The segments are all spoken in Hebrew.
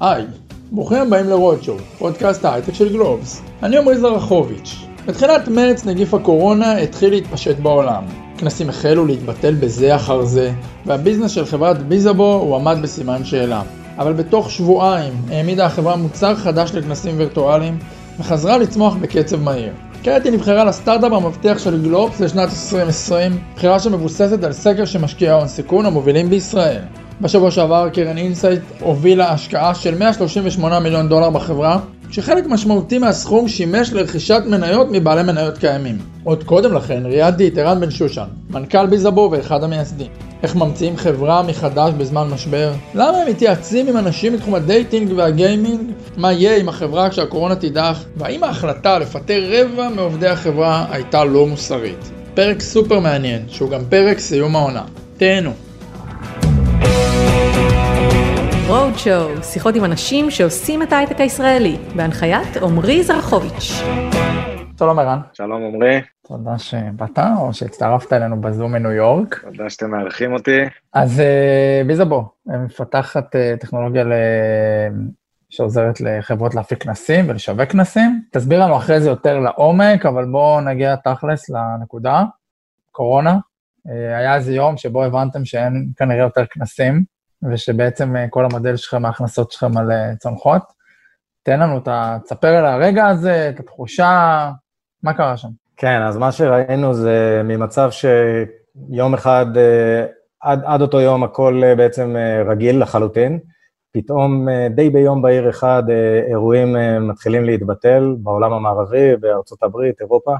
היי, ברוכים הבאים לרודשו, פודקאסט ההייטק של גלובס. אני עמרי זרחוביץ'. בתחילת מרץ נגיף הקורונה התחיל להתפשט בעולם. כנסים החלו להתבטל בזה אחר זה, והביזנס של חברת ביזאבו הועמד בסימן שאלה. אבל בתוך שבועיים העמידה החברה מוצר חדש לכנסים וירטואליים, וחזרה לצמוח בקצב מהיר. כעת היא נבחרה לסטארט-אפ המבטיח של גלובס לשנת 2020, בחירה שמבוססת על סקר שמשקיעי ההון סיכון המובילים בישראל. בשבוע שעבר קרן אינסייט הובילה השקעה של 138 מיליון דולר בחברה, כשחלק משמעותי מהסכום שימש לרכישת מניות מבעלי מניות קיימים. עוד קודם לכן ראיינתי את ערן בן שושן, מנכ"ל ביזאבו ואחד המייסדים. איך ממציאים חברה מחדש בזמן משבר? למה הם מתייעצים עם אנשים מתחום הדייטינג והגיימינג? מה יהיה עם החברה כשהקורונה תידח? והאם ההחלטה לפטר רבע מעובדי החברה הייתה לא מוסרית? פרק סופר מעניין, שהוא גם פרק סיום העונה. תהנו. רודשואו, שיחות עם אנשים שעושים את ההייטק הישראלי, בהנחיית עמרי זרחוביץ'. שלום ערן. שלום עמרי. תודה שבאת, או שהצטרפת אלינו בזום מניו יורק. תודה שאתם מארחים אותי. אז אה, ביזאבו, מפתחת אה, טכנולוגיה ל... שעוזרת לחברות להפיק כנסים ולשווק כנסים. תסביר לנו אחרי זה יותר לעומק, אבל בואו נגיע תכלס לנקודה. קורונה, אה, היה איזה יום שבו הבנתם שאין כנראה יותר כנסים, ושבעצם כל המודל שלכם, ההכנסות שלכם על צונחות. תן לנו, תספר על הרגע הזה, את התחושה, מה קרה שם? כן, אז מה שראינו זה ממצב שיום אחד, אה, עד, עד אותו יום הכל אה, בעצם אה, רגיל לחלוטין, פתאום די ביום בהיר אחד אירועים מתחילים להתבטל בעולם המערבי, בארצות הברית, אירופה,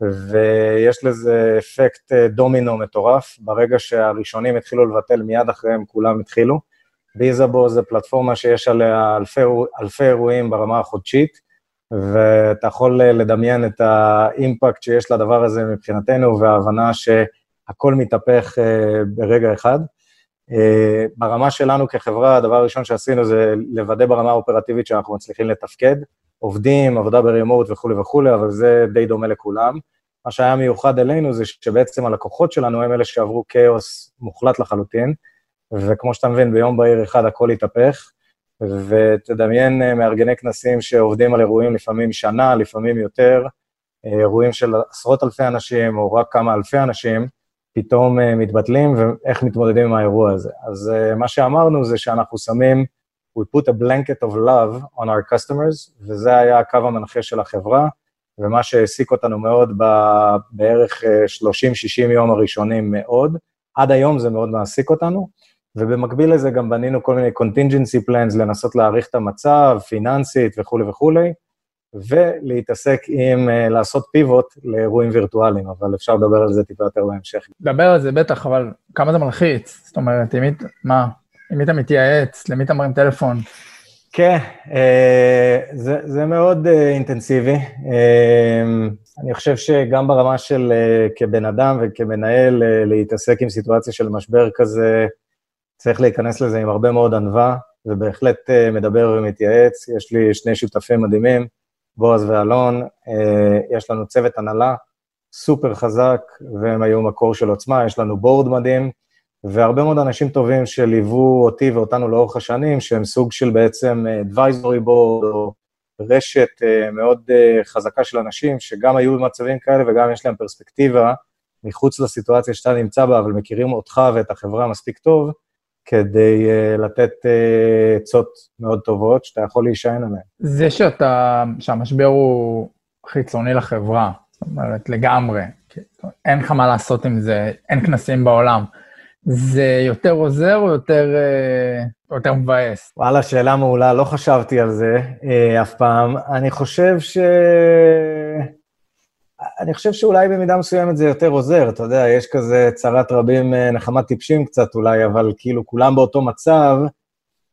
ויש לזה אפקט דומינו מטורף, ברגע שהראשונים התחילו לבטל, מיד אחריהם כולם התחילו. ביזאבו זה פלטפורמה שיש עליה אלפי, אלפי אירועים ברמה החודשית, ואתה יכול לדמיין את האימפקט שיש לדבר הזה מבחינתנו, וההבנה שהכל מתהפך אה, ברגע אחד. אה, ברמה שלנו כחברה, הדבר הראשון שעשינו זה לוודא ברמה האופרטיבית שאנחנו מצליחים לתפקד. עובדים, עבודה ברימוט וכולי וכולי, אבל זה די דומה לכולם. מה שהיה מיוחד אלינו זה שבעצם הלקוחות שלנו הם אלה שעברו כאוס מוחלט לחלוטין, וכמו שאתה מבין, ביום בהיר אחד הכל התהפך. ותדמיין אה, מארגני כנסים שעובדים על אירועים לפעמים שנה, לפעמים יותר, אה, אירועים של עשרות אלפי אנשים או רק כמה אלפי אנשים, פתאום אה, מתבטלים, ואיך מתמודדים עם האירוע הזה. אז מה שאמרנו זה שאנחנו שמים, we put a blanket of love on our customers, וזה היה הקו המנחה של החברה, ומה שהעסיק אותנו מאוד בערך 30-60 יום הראשונים מאוד. עד היום זה מאוד מעסיק אותנו. ובמקביל לזה גם בנינו כל מיני contingency plans לנסות להעריך את המצב, פיננסית וכולי וכולי, ולהתעסק עם uh, לעשות פיבוט לאירועים וירטואליים, אבל אפשר לדבר על זה טיפה יותר בהמשך. דבר על זה בטח, אבל כמה זה מלחיץ? זאת אומרת, עם מי, מה, עם מי אתה מתייעץ? למי אתה מרים טלפון? כן, uh, זה, זה מאוד uh, אינטנסיבי. Uh, אני חושב שגם ברמה של uh, כבן אדם וכמנהל, uh, להתעסק עם סיטואציה של משבר כזה, צריך להיכנס לזה עם הרבה מאוד ענווה, ובהחלט uh, מדבר ומתייעץ. יש לי שני שותפים מדהימים, בועז ואלון, uh, יש לנו צוות הנהלה סופר חזק, והם היו מקור של עוצמה, יש לנו בורד מדהים, והרבה מאוד אנשים טובים שליוו אותי ואותנו לאורך השנים, שהם סוג של בעצם advisory board, או רשת מאוד חזקה של אנשים, שגם היו במצבים כאלה וגם יש להם פרספקטיבה מחוץ לסיטואציה שאתה נמצא בה, אבל מכירים אותך ואת החברה מספיק טוב, כדי uh, לתת uh, עצות מאוד טובות שאתה יכול להישען עליהן. זה שאתה, שהמשבר הוא חיצוני לחברה, זאת אומרת, לגמרי, אין לך מה לעשות עם זה, אין כנסים בעולם, זה יותר עוזר או יותר, uh, יותר מבאס? וואלה, שאלה מעולה, לא חשבתי על זה uh, אף פעם. אני חושב ש... אני חושב שאולי במידה מסוימת זה יותר עוזר, אתה יודע, יש כזה צרת רבים, אה, נחמת טיפשים קצת אולי, אבל כאילו כולם באותו מצב,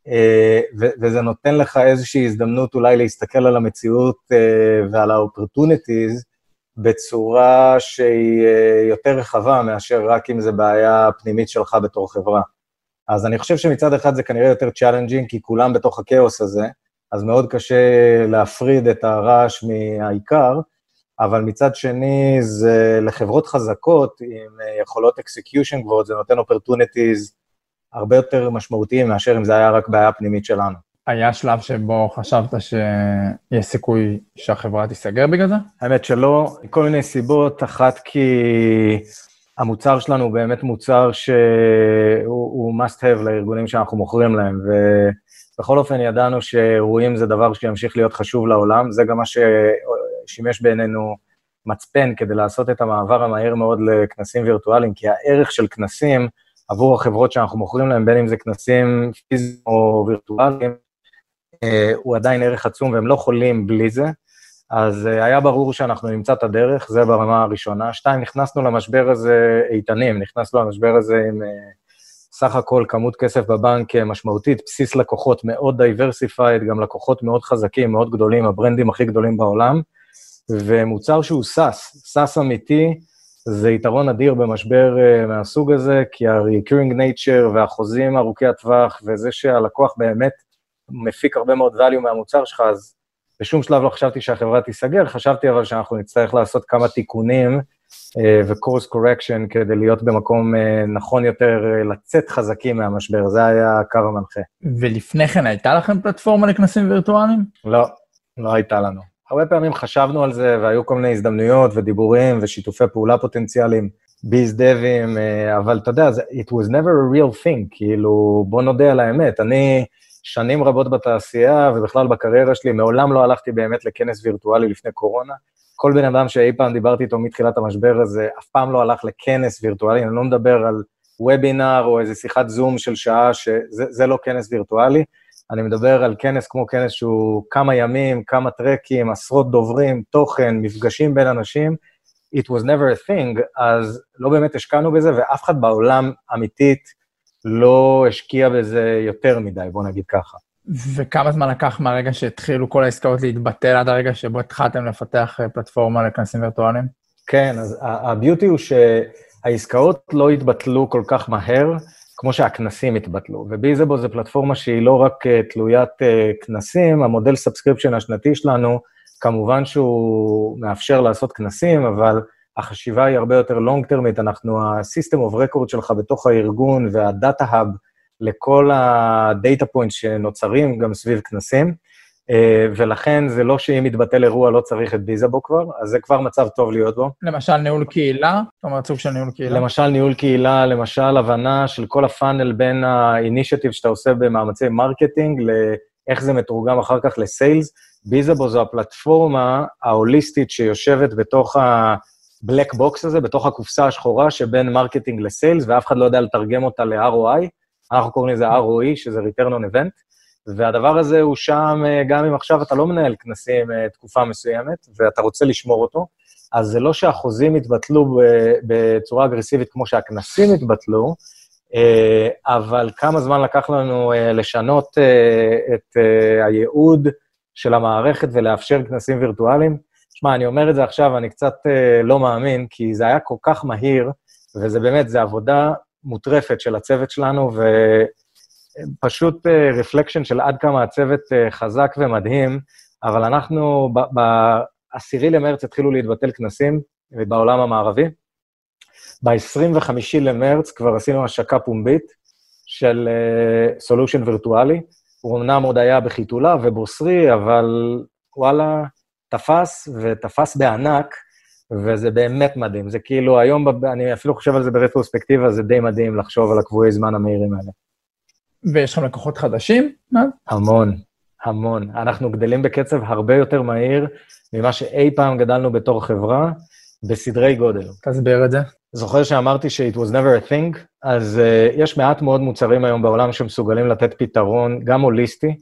אה, וזה נותן לך איזושהי הזדמנות אולי להסתכל על המציאות אה, ועל ה-opportunities בצורה שהיא יותר רחבה מאשר רק אם זה בעיה פנימית שלך בתור חברה. אז אני חושב שמצד אחד זה כנראה יותר challenging, כי כולם בתוך הכאוס הזה, אז מאוד קשה להפריד את הרעש מהעיקר, אבל מצד שני, זה לחברות חזקות עם אה, יכולות execution גבוהות, זה נותן opportunities הרבה יותר משמעותיים מאשר אם זה היה רק בעיה פנימית שלנו. היה שלב שבו חשבת שיש סיכוי שהחברה תיסגר בגלל זה? האמת שלא, מכל מיני סיבות, אחת כי המוצר שלנו הוא באמת מוצר שהוא must have לארגונים שאנחנו מוכרים להם, ובכל אופן ידענו שאירועים זה דבר שימשיך להיות חשוב לעולם, זה גם מה ששימש בעינינו מצפן כדי לעשות את המעבר המהיר מאוד לכנסים וירטואליים, כי הערך של כנסים עבור החברות שאנחנו מוכרים להם, בין אם זה כנסים פיזיים או וירטואליים, אה, הוא עדיין ערך עצום והם לא יכולים בלי זה. אז אה, היה ברור שאנחנו נמצא את הדרך, זה ברמה הראשונה. שתיים, נכנסנו למשבר הזה איתנים, נכנסנו למשבר הזה עם אה, סך הכל כמות כסף בבנק משמעותית, בסיס לקוחות מאוד diversified, גם לקוחות מאוד חזקים, מאוד גדולים, ה brandים הכי גדולים בעולם, ומוצר שהוא SaaS, SaaS אמיתי, זה יתרון אדיר במשבר מהסוג הזה, כי ה-recurring nature והחוזים ארוכי הטווח, וזה שהלקוח באמת מפיק הרבה מאוד value מהמוצר שלך, אז בשום שלב לא חשבתי שהחברה תיסגר, חשבתי אבל שאנחנו נצטרך לעשות כמה תיקונים ו-course correction כדי להיות במקום uh, נכון יותר, לצאת חזקים מהמשבר, זה היה הקו המנחה. ולפני כן הייתה לכם פלטפורמה לכנסים וירטואליים? לא, לא הייתה לנו. הרבה פעמים חשבנו על זה, והיו כל מיני הזדמנויות ודיבורים ושיתופי פעולה פוטנציאליים, ביז דבים, uh, אבל אתה יודע, it was never a real thing, כאילו, בוא נודה על האמת, אני... שנים רבות בתעשייה ובכלל בקריירה שלי, מעולם לא הלכתי באמת לכנס וירטואלי לפני קורונה. כל בן אדם שאי פעם דיברתי איתו מתחילת המשבר הזה, אף פעם לא הלך לכנס וירטואלי, אני לא מדבר על וובינר או איזה שיחת זום של שעה, שזה לא כנס וירטואלי, אני מדבר על כנס כמו כנס שהוא כמה ימים, כמה טרקים, עשרות דוברים, תוכן, מפגשים בין אנשים. It was never a thing, אז לא באמת השקענו בזה, ואף אחד בעולם אמיתית לא השקיע בזה יותר מדי, בוא נגיד ככה. וכמה זמן לקח מהרגע שהתחילו כל העסקאות להתבטל עד הרגע שבו התחלתם לפתח אה, פלטפורמה לכנסים וירטואליים? כן, אז ה beauty הוא שהעסקאות לא התבטלו כל כך מהר, כמו שהכנסים התבטלו. וביזאבו זו פלטפורמה שהיא לא רק אה, תלוית אה, כנסים, המודל subscription השנתי שלנו, כמובן שהוא מאפשר לעשות כנסים, אבל החשיבה היא הרבה יותר long termית, אנחנו ה-system of record שלך בתוך הארגון וה-data hub לכל ה-data points שנוצרים גם סביב כנסים, ולכן זה לא שאם מתבטל אירוע לא צריך את ביזאבו כבר, אז זה כבר מצב טוב להיות בו. למשל ניהול קהילה? זאת אומרת, סוג של ניהול קהילה. למשל ניהול קהילה, למשל הבנה של כל ה funnel בין ה-initiative שאתה עושה במאמצי marketing, לאיך זה מתורגם אחר כך ל sales. ביזאבו זו הפלטפורמה ההוליסטית שיושבת בתוך ה... ה black box הזה בתוך הקופסה השחורה שבין marketing ל sales, ואף אחד לא יודע לתרגם אותה ל-ROI, אנחנו קוראים לזה ROE, שזה return on event, והדבר הזה הוא שם, אה, גם אם עכשיו אתה לא מנהל כנסים אה, תקופה מסוימת, ואתה רוצה לשמור אותו, אז זה לא שהחוזים התבטלו בצורה אגרסיבית כמו שהכנסים התבטלו, אה, אבל כמה זמן לקח לנו לשנות את הייעוד של המערכת ולאפשר כנסים וירטואליים? שמע, אני אומר את זה עכשיו, אני קצת לא מאמין, כי זה היה כל כך מהיר, וזה באמת, זו עבודה מוטרפת של הצוות שלנו, ופשוט רפלקשן uh, של עד כמה הצוות uh, חזק ומדהים, אבל אנחנו, ב-10 למרץ התחילו להתבטל כנסים בעולם המערבי. ב-25 למרץ כבר עשינו השקה פומבית של סולושן uh, וירטואלי. הוא אמנם עוד היה בחיתולה ובוסרי, אבל וואלה, תפס, ותפס בענק, וזה באמת מדהים. זה כאילו, היום, אני אפילו חושב על זה ברטרוספקטיבה, זה די מדהים לחשוב על הקבועי זמן המהירים האלה. ויש לכם לקוחות חדשים? המון, המון. אנחנו גדלים בקצב הרבה יותר מהיר ממה שאי פעם גדלנו בתור חברה, בסדרי גודל. תסביר את זה. זוכר שאמרתי ש-it was never a thing? אז uh, יש מעט מאוד מוצרים היום בעולם שמסוגלים לתת פתרון, גם הוליסטי,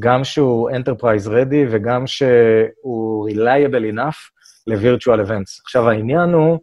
גם שהוא Enterprise Ready וגם שהוא Reliable enough ל-Virtual Events. עכשיו, העניין הוא,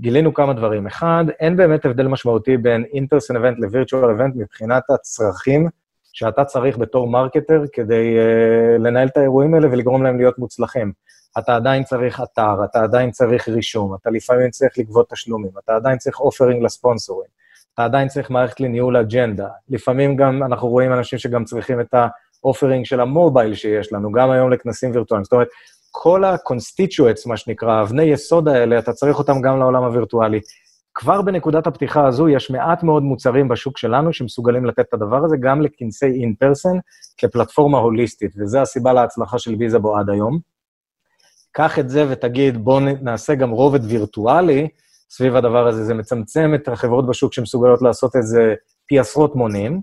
גילינו כמה דברים. אחד, אין באמת הבדל משמעותי בין in-person event ל-Virtual Event מבחינת הצרכים שאתה צריך בתור מרקטר כדי uh, לנהל את האירועים האלה ולגרום להם להיות מוצלחים. אתה עדיין צריך אתר, אתה עדיין צריך רישום, אתה לפעמים צריך לגבות תשלומים, אתה עדיין צריך offering לספונסורים, אתה עדיין צריך מערכת לניהול אג'נדה. לפעמים גם אנחנו רואים אנשים שגם צריכים את ה... offering של ה mobile שיש לנו, גם היום לכנסים וירטואליים. זאת אומרת, כל ה-constituents, מה שנקרא, אבני יסוד האלה, אתה צריך אותם גם לעולם הווירטואלי. כבר בנקודת הפתיחה הזו יש מעט מאוד מוצרים בשוק שלנו שמסוגלים לתת את הדבר הזה, גם לכנסי in-person, כפלטפורמה הוליסטית, וזו הסיבה להצלחה של ויזאבו עד היום. קח את זה ותגיד, בואו נעשה גם רובד וירטואלי סביב הדבר הזה. זה מצמצם את החברות בשוק שמסוגלות לעשות את זה פי עשרות מונים,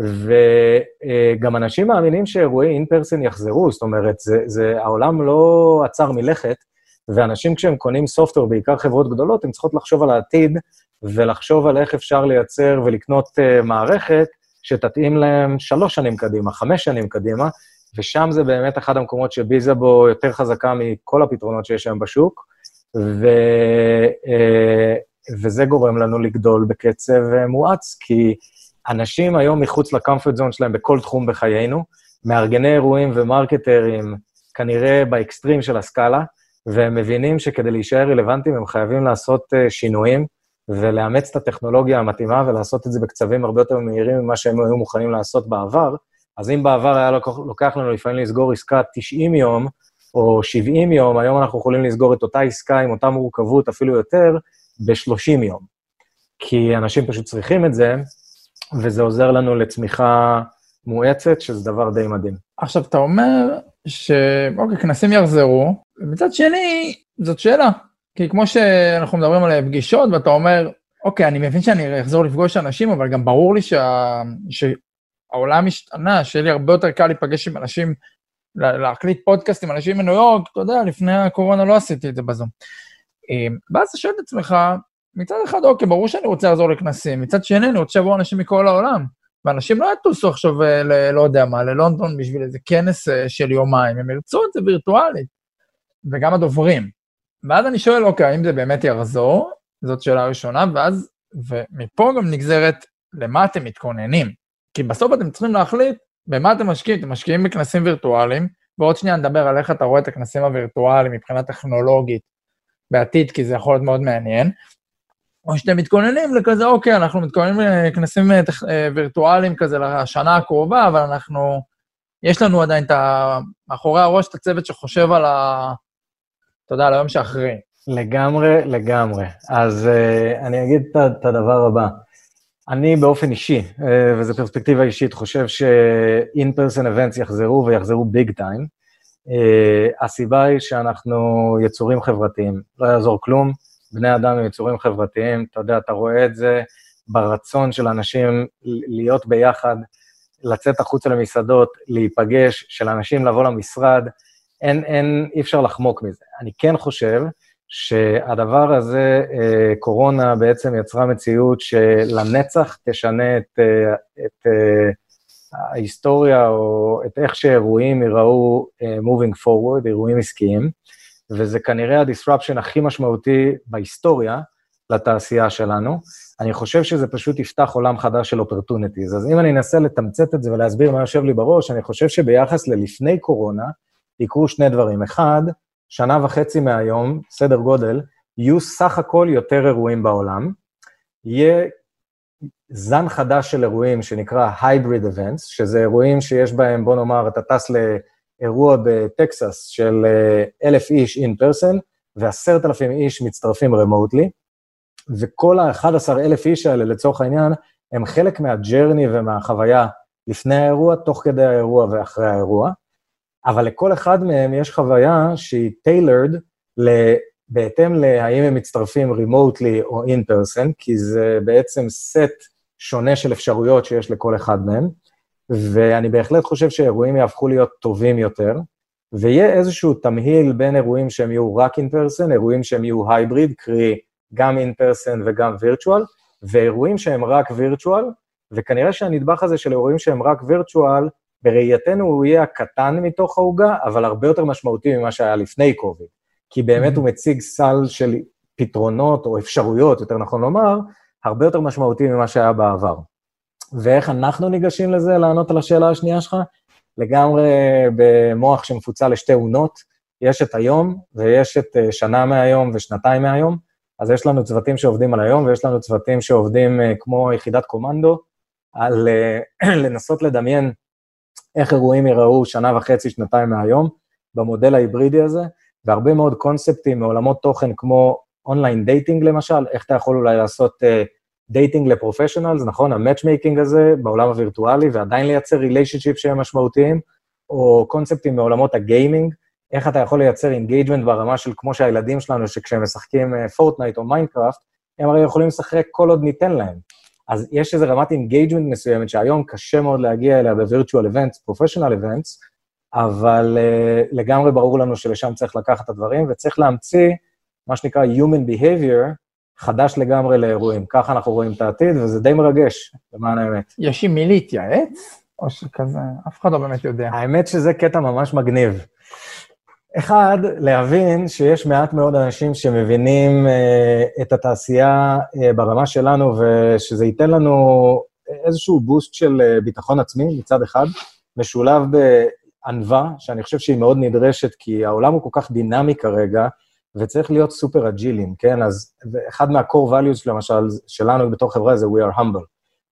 וגם אנשים מאמינים שאירועי אין-פרסן יחזרו, זאת אומרת, זה, זה, העולם לא עצר מלכת, ואנשים כשהם קונים סופטוור, בעיקר חברות גדולות, הם צריכות לחשוב על העתיד ולחשוב על איך אפשר לייצר ולקנות uh, מערכת שתתאים להם שלוש שנים קדימה, חמש שנים קדימה, ושם זה באמת אחד המקומות שביזאבו יותר חזקה מכל הפתרונות שיש היום בשוק, ו, uh, וזה גורם לנו לגדול בקצב uh, מואץ, כי אנשים היום מחוץ לקמפורט זון שלהם בכל תחום בחיינו, מארגני אירועים ומרקטרים, כנראה באקסטרים של הסקאלה, והם מבינים שכדי להישאר רלוונטיים הם חייבים לעשות uh, שינויים ולאמץ את הטכנולוגיה המתאימה ולעשות את זה בקצבים הרבה יותר מהירים ממה שהם היו מוכנים לעשות בעבר. אז אם בעבר היה לוקח לנו לפעמים לסגור עסקה 90 יום או 70 יום, היום אנחנו יכולים לסגור את אותה עסקה עם אותה מורכבות, אפילו יותר, ב-30 יום. כי אנשים פשוט צריכים את זה, וזה עוזר לנו לצמיחה מואצת, שזה דבר די מדהים. עכשיו, אתה אומר שאוקיי, כנסים יחזרו, ומצד שני, זאת שאלה. כי כמו שאנחנו מדברים על פגישות, ואתה אומר, אוקיי, אני מבין שאני אחזור לפגוש אנשים, אבל גם ברור לי שה... שהעולם השתנה, שיהיה לי הרבה יותר קל להיפגש עם אנשים, להקליט פודקאסט עם אנשים מניו יורק, אתה יודע, לפני הקורונה לא עשיתי את זה בזום. אמ, ואז אתה שואל את עצמך, מצד אחד, אוקיי, ברור שאני רוצה לחזור לכנסים, מצד שני, אני רוצה שיבואו אנשים מכל העולם. ואנשים לא יטוסו עכשיו, אה, ל, לא יודע מה, ללונדון בשביל איזה כנס אה, של יומיים, הם ירצו את זה וירטואלית. וגם הדוברים. ואז אני שואל, אוקיי, האם זה באמת יחזור? זאת שאלה ראשונה, ואז, ומפה גם נגזרת למה אתם מתכוננים. כי בסוף אתם צריכים להחליט במה אתם משקיעים. אתם משקיעים בכנסים וירטואליים, ועוד שנייה נדבר על איך אתה רואה את הכנסים הווירטואליים מבחינה טכנולוגית בעתיד, כי זה יכול להיות מאוד מעניין. או שאתם מתכוננים לכזה, אוקיי, אנחנו מתכוננים לכנסים אה, אה, וירטואליים כזה לשנה הקרובה, אבל אנחנו, יש לנו עדיין את ה... מאחורי הראש את הצוות שחושב על ה... אתה יודע, על היום שאחרי. לגמרי, לגמרי. אז אני אגיד את הדבר הבא. אני באופן אישי, וזו פרספקטיבה אישית, חושב ש-in-person events יחזרו ויחזרו ביג טיים. הסיבה היא שאנחנו יצורים חברתיים, לא יעזור כלום. בני אדם הם יצורים חברתיים, אתה יודע, אתה רואה את זה ברצון של אנשים להיות ביחד, לצאת החוצה למסעדות, להיפגש, של אנשים לבוא למשרד, אין, אין, אי אפשר לחמוק מזה. אני כן חושב שהדבר הזה, אה, קורונה בעצם יצרה מציאות שלנצח תשנה את, אה, את אה, ההיסטוריה או את איך שאירועים ייראו moving forward, אירועים עסקיים. וזה כנראה ה-disruption הכי משמעותי בהיסטוריה לתעשייה שלנו. אני חושב שזה פשוט יפתח עולם חדש של opportunities. אז אם אני אנסה לתמצת את זה ולהסביר מה יושב לי בראש, אני חושב שביחס ללפני קורונה, יקרו שני דברים. אחד, שנה וחצי מהיום, סדר גודל, יהיו סך הכל יותר אירועים בעולם. יהיה זן חדש של אירועים שנקרא Hybrid Events, שזה אירועים שיש בהם, בוא נאמר, אתה טס ל... אירוע בטקסס של אה, אלף איש אין פרסן, ועשרת אלפים איש מצטרפים רמוטלי, וכל ה-11 אלף איש האלה, לצורך העניין, הם חלק מהג'רני ומהחוויה לפני האירוע, תוך כדי האירוע ואחרי האירוע, אבל לכל אחד מהם יש חוויה שהיא tailored בהתאם להאם הם מצטרפים remotely או in person, כי זה בעצם סט שונה של אפשרויות שיש לכל אחד מהם. ואני בהחלט חושב שאירועים יהפכו להיות טובים יותר, ויהיה איזשהו תמהיל בין אירועים שהם יהיו רק אין פרסן, אירועים שהם יהיו הייבריד, קרי גם אין פרסן וגם וירטואל, ואירועים שהם רק וירטואל, וכנראה שהנדבך הזה של אירועים שהם רק וירטואל, בראייתנו הוא יהיה הקטן מתוך העוגה, אבל הרבה יותר משמעותי ממה שהיה לפני קוביד. כי באמת mm-hmm. הוא מציג סל של פתרונות, או אפשרויות, יותר נכון לומר, הרבה יותר משמעותי ממה שהיה בעבר. ואיך אנחנו ניגשים לזה, לענות על השאלה השנייה שלך? לגמרי במוח שמפוצל לשתי אונות, יש את היום ויש את אה, שנה מהיום ושנתיים מהיום, אז יש לנו צוותים שעובדים על היום ויש לנו צוותים שעובדים אה, כמו יחידת קומנדו, על אה, לנסות לדמיין איך אירועים ייראו שנה וחצי, שנתיים מהיום, במודל ההיברידי הזה, והרבה מאוד קונספטים מעולמות תוכן כמו online dating למשל, איך אתה יכול אולי לעשות dating ל professionals, נכון? ה matchmaking הזה בעולם הווירטואלי, ועדיין לייצר relationship שהם משמעותיים, או קונספטים מעולמות הגיימינג, איך אתה יכול לייצר engagement ברמה של כמו שהילדים שלנו, שכשהם משחקים פורטנייט או מיינקראפט, הם הרי יכולים לשחק כל עוד ניתן להם. אז יש איזו רמת engagement מסוימת שהיום קשה מאוד להגיע אליה ב-virtual events, professional events, אבל אה, לגמרי ברור לנו שלשם צריך לקחת את הדברים, וצריך להמציא מה שנקרא Human Behavior חדש לגמרי לאירועים. ככה אנחנו רואים את העתיד, וזה די מרגש, למען האמת. יש עם מי להתייעץ? או שכזה, אף אחד לא באמת יודע. האמת שזה קטע ממש מגניב. אחד, להבין שיש מעט מאוד אנשים שמבינים uh, את התעשייה uh, ברמה שלנו, ושזה ייתן לנו איזשהו בוסט של uh, ביטחון עצמי מצד אחד, משולב בענווה, שאני חושב שהיא מאוד נדרשת, כי העולם הוא כל כך דינמי כרגע, וצריך להיות סופר אג'ילים, כן? אז אחד מה-core values, למשל, שלנו בתור חברה זה We are humble.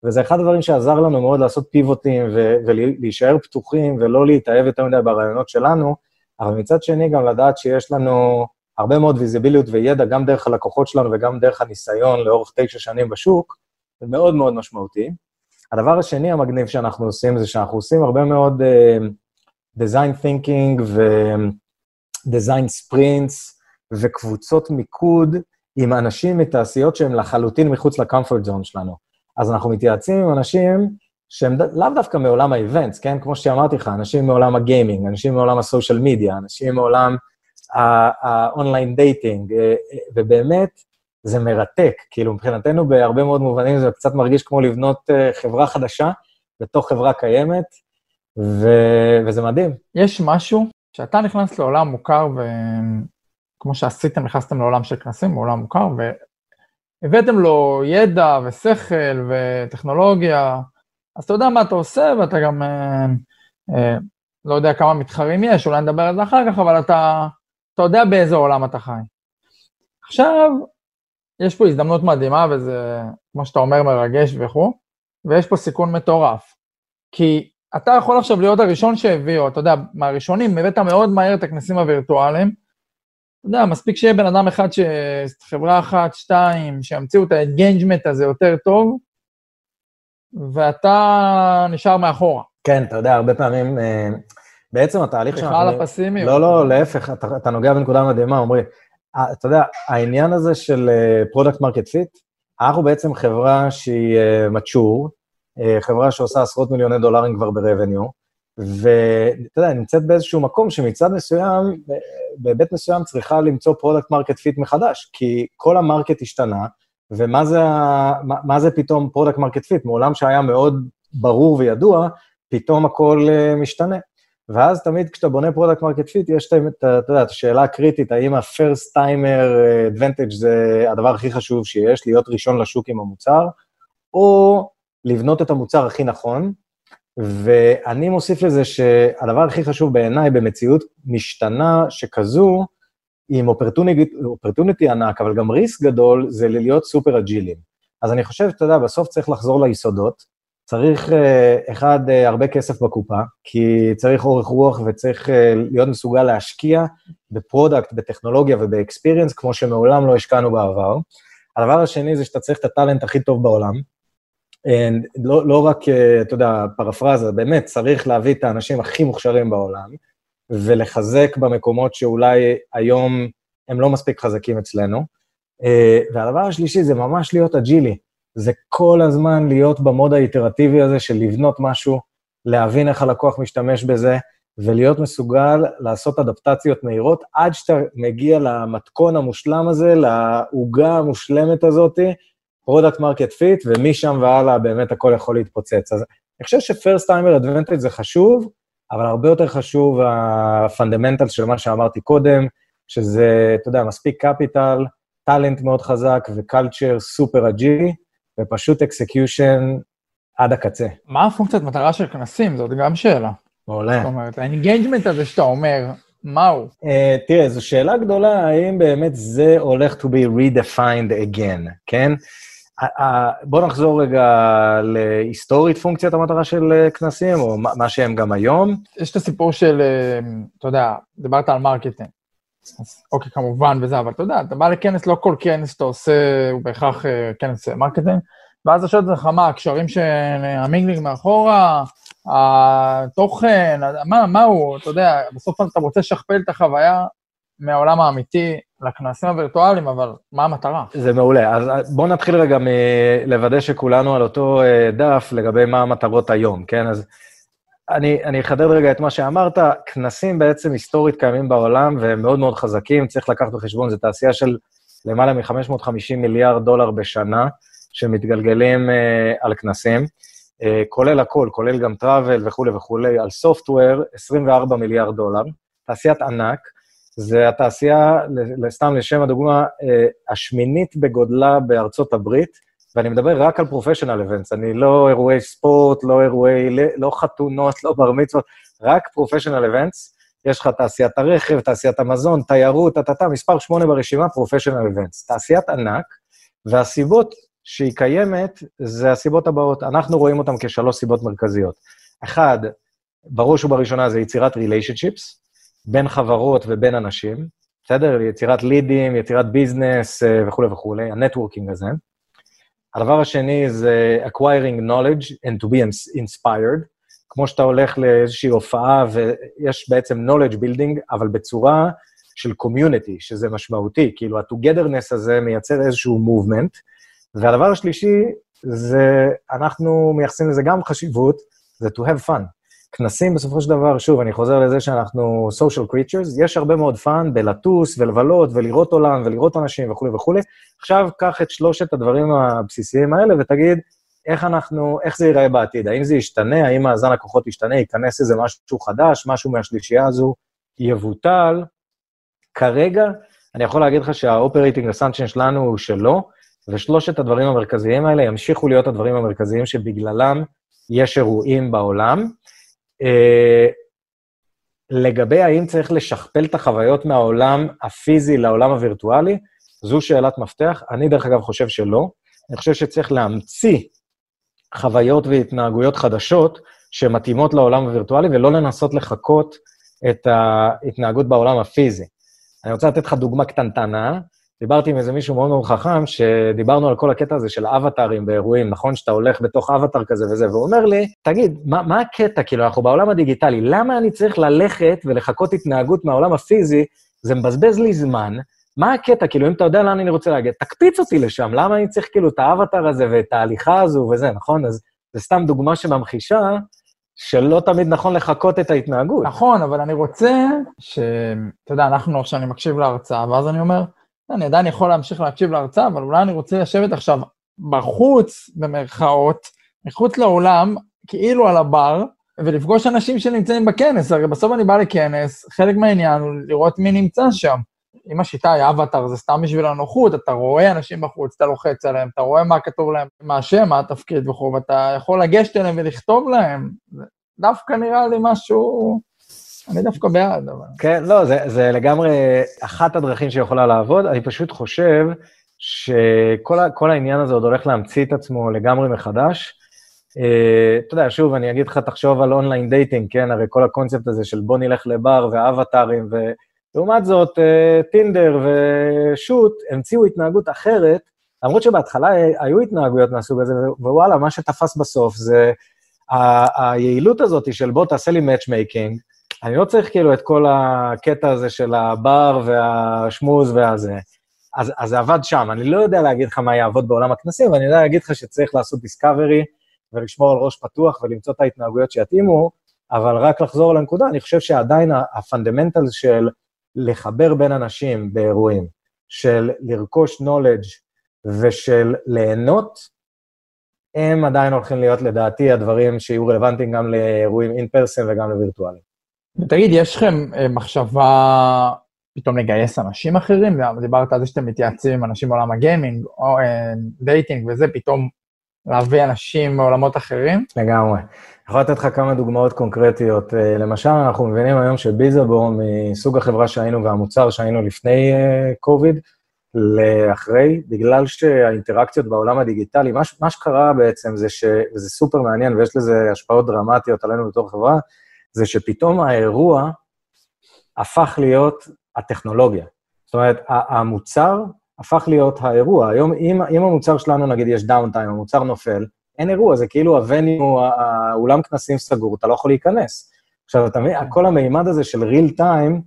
וזה אחד הדברים שעזר לנו מאוד לעשות פיבוטים ולהישאר פתוחים ולא להתאהב יותר מדי ברעיונות שלנו, אבל מצד שני גם לדעת שיש לנו הרבה מאוד ויזיביליות וידע גם דרך הלקוחות שלנו וגם דרך הניסיון לאורך תשע שנים בשוק, זה מאוד מאוד משמעותי. הדבר השני המגניב שאנחנו עושים זה שאנחנו עושים הרבה מאוד uh, design thinking ו-design sprints וקבוצות מיקוד עם אנשים מתעשיות שהם לחלוטין מחוץ ל-comfort zone שלנו. אז אנחנו מתייעצים עם אנשים שהם לאו דווקא מעולם ה events, כן? כמו שאמרתי לך, אנשים מעולם הגיימינג, אנשים מעולם ה social media, אנשים מעולם ה online dating, אה, אה, ובאמת, זה מרתק. כאילו, מבחינתנו, בהרבה מאוד מובנים זה קצת מרגיש כמו לבנות אה, חברה חדשה בתוך חברה קיימת, ו... וזה מדהים. יש משהו שאתה נכנס לעולם מוכר, וכמו שעשיתם, נכנסתם לעולם של כנסים, לעולם מוכר, והבאתם לו ידע ושכל וטכנולוגיה, אז אתה יודע מה אתה עושה, ואתה גם אה, אה, לא יודע כמה מתחרים יש, אולי נדבר על זה אחר כך, אבל אתה, אתה יודע באיזה עולם אתה חי. עכשיו, יש פה הזדמנות מדהימה, וזה, כמו שאתה אומר, מרגש וכו', ויש פה סיכון מטורף. כי אתה יכול עכשיו להיות הראשון שהביאו, אתה יודע, מהראשונים, הבאת מאוד מהר את הכנסים הווירטואליים. אתה יודע, מספיק שיהיה בן אדם אחד, ש... חברה אחת, שתיים, שימציאו את ה engagement הזה יותר טוב, ואתה נשאר מאחורה. כן, אתה יודע, הרבה פעמים, אה, בעצם התהליך שאנחנו... בכלל הפסימיות. לא, לא, להפך, אתה, אתה נוגע בנקודה מדהימה, עמרי. אה, אתה יודע, העניין הזה של product market fit, אנחנו בעצם חברה שהיא אה, חברה שעושה עשרות מיליוני דולרים כבר ב-revenue, ואתה יודע, נמצאת באיזשהו מקום שמצד מסוים, בהיבט מסוים צריכה למצוא product market fit מחדש, כי כל ה market השתנה, ומה זה, מה, מה זה פתאום product market fit? מעולם שהיה מאוד ברור וידוע, פתאום הכל אה, משתנה. ואז תמיד כשאתה בונה product market fit, יש את, אתה יודע, את השאלה הקריטית, האם ה-first timer advantage זה הדבר הכי חשוב שיש, להיות ראשון לשוק עם המוצר, או לבנות את המוצר הכי נכון, ואני מוסיף לזה שהדבר הכי חשוב בעיניי במציאות משתנה שכזו, עם אופרטוניטי ענק, אבל גם ריסק גדול, זה להיות סופר אג'ילים. אז אני חושב, אתה יודע, בסוף צריך לחזור ליסודות. צריך, אה, אחד, אה, הרבה כסף בקופה, כי צריך אורך רוח וצריך אה, להיות מסוגל להשקיע ב product, בטכנולוגיה וב experience, כמו שמעולם לא השקענו בעבר. הדבר השני זה שאתה צריך את ה talent הכי טוב בעולם. לא, לא רק, אתה יודע, פרפרזה, באמת, צריך להביא את האנשים הכי מוכשרים בעולם. ולחזק במקומות שאולי היום הם לא מספיק חזקים אצלנו. אה, והדבר השלישי זה ממש להיות agileי. זה כל הזמן להיות ב mode האיטרטיבי הזה של לבנות משהו, להבין איך הלקוח משתמש בזה, ולהיות מסוגל לעשות אדפטציות מהירות עד שאתה מגיע למתכון המושלם הזה, לעוגה המושלמת הזאת, product market fit, ומשם והלאה באמת הכל יכול להתפוצץ. אז אני חושב ש first timer advantage זה חשוב, אבל הרבה יותר חשוב ה-fundamental של מה שאמרתי קודם, שזה, אתה יודע, מספיק capital, talent מאוד חזק ו-culture סופר אג'ילי, ופשוט execution עד הקצה. מה הפונקציית מטרה של כנסים? זאת גם שאלה. מעולה. זאת אומרת, ה-engagement הזה שאתה אומר, מהו? Uh, תראה, זו שאלה גדולה, האם באמת זה הולך to be redefined again, כן? בואו נחזור רגע להיסטורית פונקציית המטרה של אה, כנסים, או מה שהם גם היום. יש את הסיפור של, אה, אתה יודע, דיברת על marketing. אוקיי, כמובן וזה, אבל אתה יודע, אתה בא לכנס, לא כל כנס שאתה עושה הוא בהכרח אה, כנס marketing, ואז אתה את עצמך, מה, הקשרים של המינגלינג מאחורה, התוכן, מה, מה הוא, אתה יודע, בסוף אתה רוצה לשכפל את החוויה מהעולם האמיתי לכנסים הווירטואליים, אבל מה המטרה? זה מעולה. אז בואו נתחיל רגע מלוודא שכולנו על אותו אה, דף לגבי מה המטרות היום, כן? אז אני, אני אחדד רגע את מה שאמרת, כנסים בעצם היסטורית קיימים בעולם והם מאוד מאוד חזקים, צריך לקחת בחשבון, זו תעשייה של למעלה מ-550 מיליארד דולר בשנה שמתגלגלים uh, על כנסים, uh, כולל הכל, כולל גם travel וכולי וכולי, על software, 24 מיליארד דולר, תעשיית ענק, זה התעשייה, סתם לשם הדוגמה, uh, השמינית בגודלה בארצות הברית, ואני מדבר רק על professional events, אני לא אירועי ספורט, לא אירועי, לא חתונות, לא בר מצוות, רק professional events. יש לך תעשיית הרכב, תעשיית המזון, תיירות, טה-טה-טה, מספר שמונה ברשימה, professional events. תעשיית ענק, והסיבות שהיא קיימת זה הסיבות הבאות. אנחנו רואים אותן כשלוש סיבות מרכזיות. אחד, בראש ובראשונה זה יצירת relationships, בין חברות ובין אנשים, בסדר? יצירת לידים, יצירת business אה, וכולי וכולי, ה-networking הזה. הדבר השני זה acquiring knowledge and to be inspired. כמו שאתה הולך לאיזושהי הופעה ויש בעצם knowledge building, אבל בצורה של community, שזה משמעותי. כאילו, ה-togetherness הזה מייצר איזשהו movement. והדבר השלישי זה, אנחנו מייחסים לזה גם חשיבות, זה to have fun. כנסים בסופו של דבר, שוב, אני חוזר לזה שאנחנו social creatures, יש הרבה מאוד fun בלטוס ולבלות ולראות עולם ולראות אנשים וכולי וכולי. עכשיו, קח את שלושת הדברים הבסיסיים האלה ותגיד, איך אנחנו, איך זה ייראה בעתיד? האם זה ישתנה? האם מאזן הכוחות ישתנה? ייכנס איזה משהו חדש, משהו מהשלישייה הזו יבוטל? כרגע, אני יכול להגיד לך שה-Operating Assumption שלנו הוא שלא, ושלושת הדברים המרכזיים האלה ימשיכו להיות הדברים המרכזיים שבגללם יש אירועים בעולם. אה, לגבי האם צריך לשכפל את החוויות מהעולם הפיזי לעולם הווירטואלי, זו שאלת מפתח. אני, דרך אגב, חושב שלא. אני חושב שצריך להמציא חוויות והתנהגויות חדשות שמתאימות לעולם הווירטואלי, ולא לנסות לחקות את ההתנהגות בעולם הפיזי. אני רוצה לתת לך דוגמה קטנטנה. דיברתי עם איזה מישהו מאוד מאוד חכם, שדיברנו על כל הקטע הזה של אבטארים באירועים, נכון? שאתה הולך בתוך אבטאר כזה וזה, והוא אומר לי, תגיד, מה, מה הקטע? כאילו, אנחנו בעולם הדיגיטלי, למה אני צריך ללכת ולחכות התנהגות מהעולם הפיזי? זה מבזבז לי זמן. מה הקטע? כאילו, אם אתה יודע לאן אני רוצה להגיע, תקפיץ אותי לשם, למה אני צריך כאילו את האבטאר הזה ואת ההליכה הזו וזה, נכון? אז זו סתם דוגמה שממחישה שלא תמיד נכון לחקות את ההתנהגות. נכון, אבל אני רוצה ש... אתה יודע, אנחנו עכשיו, אני מקשיב להרצאה, ואז אני אומר, אני עדיין יכול להמשיך להקשיב להרצאה, אבל אולי אני רוצה לשבת עכשיו בחוץ, במרכאות, מחוץ לאולם, כאילו על הבר, ולפגוש אנשים שנמצאים בכנס. הרי בסוף אני בא לכנס, חלק מהעניין הוא לראות מי נמצא שם. אם השיטה היא אבטר, זה סתם בשביל הנוחות, אתה רואה אנשים בחוץ, אתה לוחץ עליהם, אתה רואה מה כתוב להם, מה השם, מה התפקיד וכו', ואתה יכול לגשת אליהם ולכתוב להם. דווקא נראה לי משהו... אני דווקא בעד, אבל... כן, לא, זה, זה לגמרי אחת הדרכים שיכולה לעבוד. אני פשוט חושב שכל העניין הזה עוד הולך להמציא את עצמו לגמרי מחדש. Uh, אתה יודע, שוב, אני אגיד לך, תחשוב על online dating, כן? הרי כל הקונספט הזה של בוא נלך לבר ובברים, ולעומת זאת, uh, טינדר ושות' המציאו התנהגות אחרת, למרות שבהתחלה היו התנהגויות מהסוג הזה, ווואלה, מה שתפס בסוף זה היעילות הזאת של בוא תעשה לי matchmaking, אני לא צריך כאילו את כל הקטע הזה של הבר והשמוז והזה. אז, אז זה עבד שם. אני לא יודע להגיד לך מה יעבוד בעולם הכנסים, אבל אני יודע להגיד לך שצריך לעשות discovery ולשמור על ראש פתוח ולמצוא את ההתנהגויות שיתאימו, אבל רק לחזור לנקודה, אני חושב שעדיין הפונדמנטל של לחבר בין אנשים באירועים, של לרכוש knowledge ושל ליהנות, הם עדיין הולכים להיות, לדעתי, הדברים שיהיו רלוונטיים גם לאירועים אין פרסן וגם לווירטואליים. תגיד, יש לכם אה, מחשבה פתאום לגייס אנשים אחרים? דיברת על זה שאתם מתייעצים עם אנשים בעולם הגיימינג, או אה, dating וזה, פתאום להביא אנשים מעולמות אחרים? לגמרי. אני יכול לתת לך כמה דוגמאות קונקרטיות. אה, למשל, אנחנו מבינים היום שביזאבו, מסוג החברה שהיינו והמוצר שהיינו לפני קוביד, לאחרי, בגלל שהאינטראקציות בעולם הדיגיטלי, מה, מה שקרה בעצם זה ש... וזה סופר מעניין ויש לזה השפעות דרמטיות עלינו בתור חברה, זה שפתאום האירוע הפך להיות הטכנולוגיה. זאת אומרת, המוצר הפך להיות האירוע. היום, אם, אם המוצר שלנו, נגיד, יש downtime, המוצר נופל, אין אירוע, זה כאילו ה-venue, האולם כנסים סגור, אתה לא יכול להיכנס. עכשיו, אתה מבין, כל המימד הזה של real time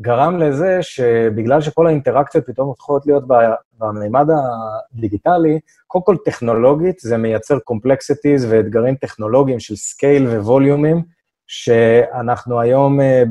גרם לזה שבגלל שכל האינטראקציות פתאום הופכות להיות במימד הדיגיטלי, קודם כל טכנולוגית זה מייצר complexities ואתגרים טכנולוגיים של scale ו-volume-ים, שאנחנו היום אה,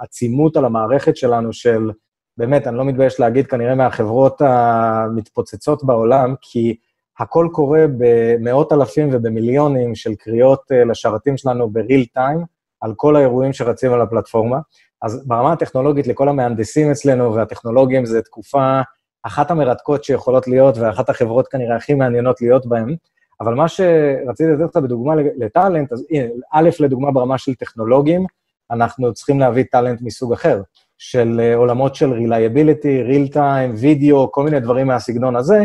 בעצימות על המערכת שלנו של, באמת, אני לא מתבייש להגיד, כנראה מהחברות המתפוצצות בעולם, כי הכל קורה במאות אלפים ובמיליונים של קריאות אה, לשרתים שלנו בריל טיים, על כל האירועים שרצים על הפלטפורמה. אז ברמה הטכנולוגית, לכל המהנדסים אצלנו והטכנולוגים, זו תקופה אחת המרתקות שיכולות להיות, ואחת החברות כנראה הכי מעניינות להיות בהן. אבל מה שרציתי לתת לך בדוגמה לטאלנט, אז א', לדוגמה ברמה של טכנולוגים, אנחנו צריכים להביא talent מסוג אחר, של אה, עולמות של reliability, real time, וידאו, כל מיני דברים מהסגנון הזה,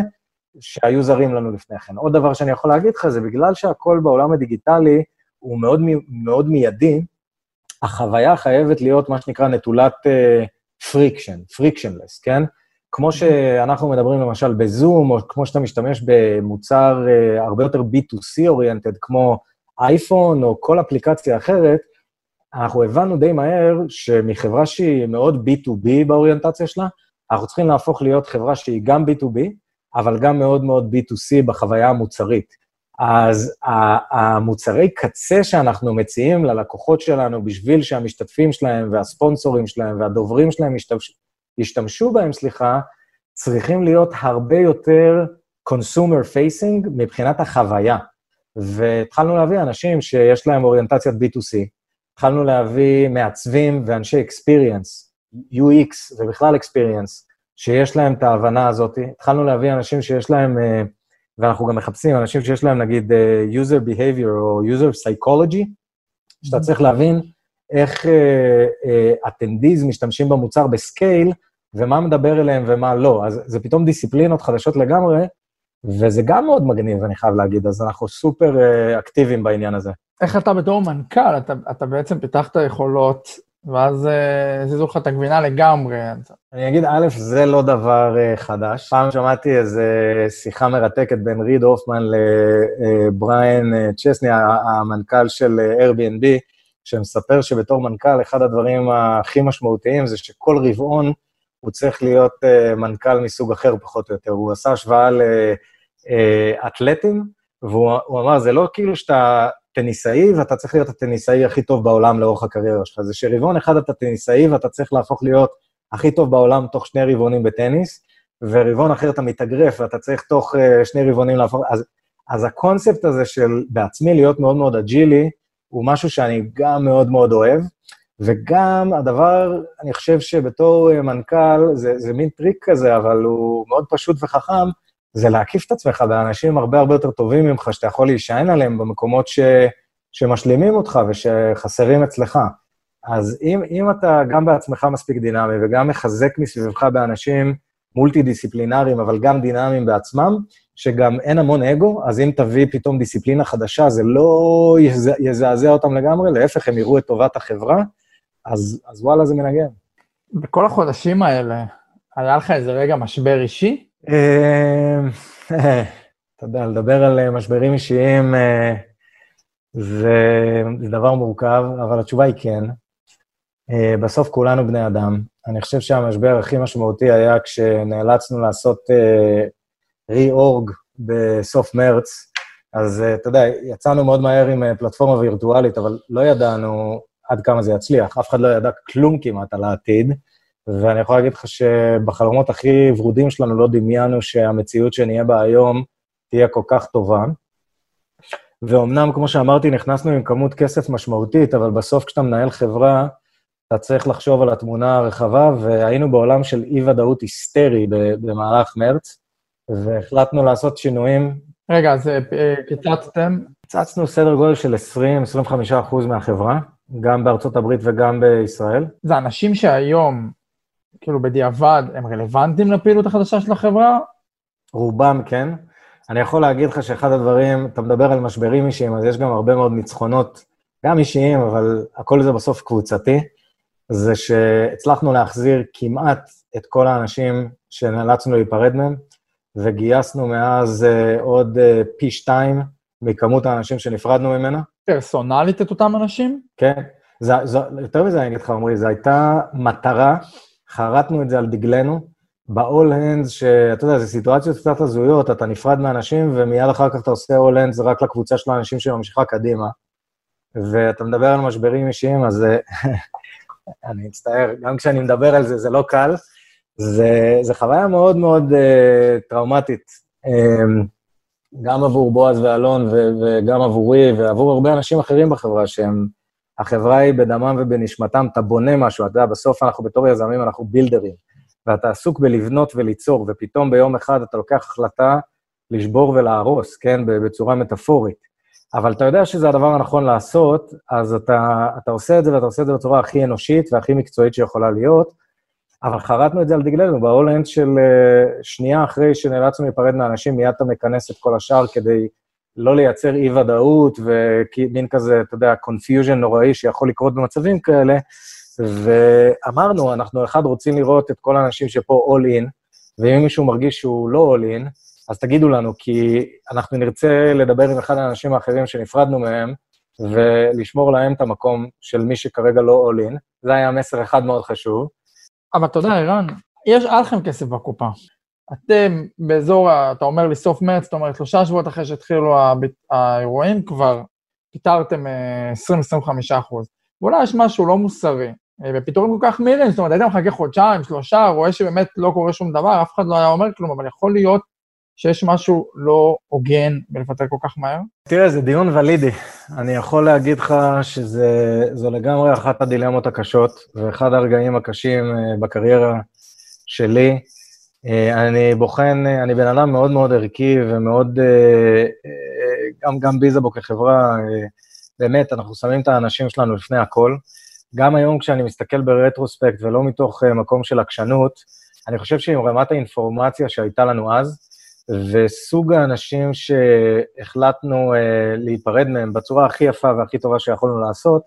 שהיו זרים לנו לפני כן. עוד דבר שאני יכול להגיד לך, זה בגלל שהכל בעולם הדיגיטלי הוא מאוד, מאוד מיידי, החוויה חייבת להיות מה שנקרא נטולת friction, uh, frictionless, כן? כמו שאנחנו מדברים למשל בזום, או כמו שאתה משתמש במוצר uh, הרבה יותר B2C oriented, כמו אייפון או כל אפליקציה אחרת, אנחנו הבנו די מהר שמחברה שהיא מאוד B2B באוריינטציה שלה, אנחנו צריכים להפוך להיות חברה שהיא גם B2B, אבל גם מאוד מאוד B2C בחוויה המוצרית. אז המוצרי קצה שאנחנו מציעים ללקוחות שלנו בשביל שהמשתתפים שלהם והספונסורים שלהם והדוברים שלהם ישתמשו בהם, סליחה, צריכים להיות הרבה יותר consumer facing מבחינת החוויה. והתחלנו להביא אנשים שיש להם אוריינטציית B2C, התחלנו להביא מעצבים ואנשי experience, UX ובכלל experience, שיש להם את ההבנה הזאת. התחלנו להביא אנשים שיש להם, uh, ואנחנו גם מחפשים אנשים שיש להם נגיד uh, user behavior או user psychology, שאתה mm-hmm. צריך להבין איך אטנדיז uh, uh, משתמשים במוצר בסקייל, ומה מדבר אליהם ומה לא. אז זה פתאום דיסציפלינות חדשות לגמרי, וזה גם מאוד מגניב, אני חייב להגיד, אז אנחנו סופר uh, אקטיביים בעניין הזה. איך אתה בתור מנכ"ל, אתה, אתה בעצם פיתחת יכולות ואז אה, הזיזו לך את הגבינה לגמרי. אני אגיד, א', זה לא דבר אה, חדש. פעם שמעתי איזו שיחה מרתקת בין ריד הופמן לבריאן אה, צ'סני, המנכ"ל של Airbnb, שמספר שבתור מנכ"ל, אחד הדברים הכי משמעותיים זה שכל רבעון הוא צריך להיות מנכ"ל מסוג אחר, פחות או יותר. הוא עשה השוואה לאתלטים, והוא אמר, זה לא כאילו שאתה טניסאי, ואתה צריך להיות הטניסאי הכי טוב בעולם לאורך הקריירה שלך. זה שרבעון אחד אתה טניסאי ואתה צריך להפוך להיות הכי טוב בעולם תוך שני רבעונים בטניס, ורבעון אחר אתה מתאגרף ואתה צריך תוך uh, שני רבעונים להפוך... אז, אז הקונספט הזה של בעצמי להיות מאוד מאוד אג'ילי, הוא משהו שאני גם מאוד מאוד אוהב, וגם הדבר, אני חושב שבתור uh, מנכ"ל, זה, זה מין טריק כזה, אבל הוא מאוד פשוט וחכם, זה להקיף את עצמך באנשים הרבה הרבה יותר טובים ממך, שאתה יכול להישען עליהם במקומות ש, שמשלימים אותך ושחסרים אצלך. אז אם, אם אתה גם בעצמך מספיק דינמי וגם מחזק מסביבך באנשים מולטי-דיסציפלינריים, אבל גם דינמיים בעצמם, שגם אין המון אגו, אז אם תביא פתאום דיסציפלינה חדשה, זה לא יזעזע אותם לגמרי, להפך, הם יראו את טובת החברה, אז, אז וואלה, זה מנגן. בכל החודשים האלה, היה לך איזה רגע משבר אישי? אמ, אתה יודע, לדבר על אה, משברים אישיים אה, זה, זה דבר מורכב, אבל התשובה היא כן. אה, בסוף כולנו בני אדם. אני חושב שהמשבר הכי משמעותי היה כשנאלצנו לעשות רי-אורג בסוף מרץ, אז אתה יודע, יצאנו מאוד מהר עם פלטפורמה וירטואלית, אבל לא ידענו עד כמה זה יצליח. אף אחד לא ידע כלום כמעט על העתיד. ואני יכול להגיד לך שבחלומות הכי ורודים שלנו לא דמיינו שהמציאות שנהיה בה היום תהיה כל כך טובה. ואומנם, כמו שאמרתי, נכנסנו עם כמות כסף משמעותית, אבל בסוף כשאתה מנהל חברה, אתה צריך לחשוב על התמונה הרחבה, והיינו בעולם של אי-ודאות היסטרי במהלך מרץ, והחלטנו לעשות שינויים. רגע, אז אה, קיצצתם? קיצצנו סדר גודל של 20-25 אחוז מהחברה, גם בארצות הברית וגם בישראל. זה אנשים שהיום כאילו בדיעבד, הם רלוונטיים לפעילות החדשה של החברה? רובם כן. אני יכול להגיד לך שאחד הדברים, אתה מדבר על משברים אישיים, אז יש גם הרבה מאוד ניצחונות, גם אישיים, אבל הכל זה בסוף קבוצתי. זה שהצלחנו להחזיר כמעט את כל האנשים שנאלצנו להיפרד מהם, וגייסנו מאז uh, עוד uh, פי שתיים מכמות האנשים שנפרדנו ממנה. פרסונלית את אותם אנשים? כן. זה, זה, יותר מזה אני אגיד לך, עמרי, זו הייתה מטרה, חרטנו את זה על דגלנו, ב-all hands, שאתה יודע, זה סיטואציות קצת הזויות, אתה נפרד מאנשים, ומיד אחר כך אתה עושה all hands רק לקבוצה של האנשים שממשיכה קדימה. ואתה מדבר על משברים אישיים, אז אני מצטער, גם כשאני מדבר על זה, זה לא קל. זה, זה חוויה מאוד מאוד uh, טראומטית, um, גם עבור בועז ואלון ו, וגם עבורי ועבור הרבה אנשים אחרים בחברה, שהם, החברה היא בדמם ובנשמתם, אתה בונה משהו, אתה יודע, בסוף אנחנו בתור יזמים, אנחנו בילדרים, ואתה עסוק בלבנות וליצור, ופתאום ביום אחד אתה לוקח החלטה לשבור ולהרוס, כן, בצורה מטאפורית. אבל אתה יודע שזה הדבר הנכון לעשות, אז אתה, אתה עושה את זה, ואתה עושה את זה בצורה הכי אנושית והכי מקצועית שיכולה להיות, אבל חרטנו את זה על דגלנו, בהולנד של uh, שנייה אחרי שנאלצנו להיפרד מאנשים, מיד אתה מכנס את כל השאר כדי לא לייצר אי-ודאות ומין כזה, אתה יודע, confusion נוראי שיכול לקרות במצבים כאלה, ואמרנו, אנחנו אחד רוצים לראות את כל האנשים שפה all in, ואם מישהו מרגיש שהוא לא all in, אז תגידו לנו, כי אנחנו נרצה לדבר עם אחד האנשים האחרים שנפרדנו מהם, ולשמור להם את המקום של מי שכרגע לא all in. זה היה מסר אחד מאוד חשוב. אבל אתה יודע, ערן, יש, היה לכם כסף בקופה. אתם באזור, אתה אומר לי סוף מרץ, זאת אומרת, שלושה שבועות אחרי שהתחילו האירועים, כבר פיטרתם 20-25 אה, אחוז. ואולי יש משהו לא מוסרי, אה, בפיטורים כל כך מהירים, זאת אומרת, היית מחכה חודשיים, שלושה, רואה שבאמת לא קורה שום דבר, אף אחד לא היה אומר כלום, אבל יכול להיות שיש משהו לא הוגן בלפטר כל כך מהר? תראה, זה דיון ולידי. אני יכול להגיד לך שזו לגמרי אחת הדילמות הקשות, ואחד הרגעים הקשים אה, בקריירה שלי. אה, אני בוחן, אה, אני בן אדם מאוד מאוד ערכי ומאוד, גם, גם ביזבו כחברה, באמת, אנחנו שמים את האנשים שלנו לפני הכל. גם היום כשאני מסתכל ברטרוספקט ולא מתוך מקום של עקשנות, אני חושב שעם רמת האינפורמציה שהייתה לנו אז, וסוג האנשים שהחלטנו uh, להיפרד מהם בצורה הכי יפה והכי טובה שיכולנו לעשות,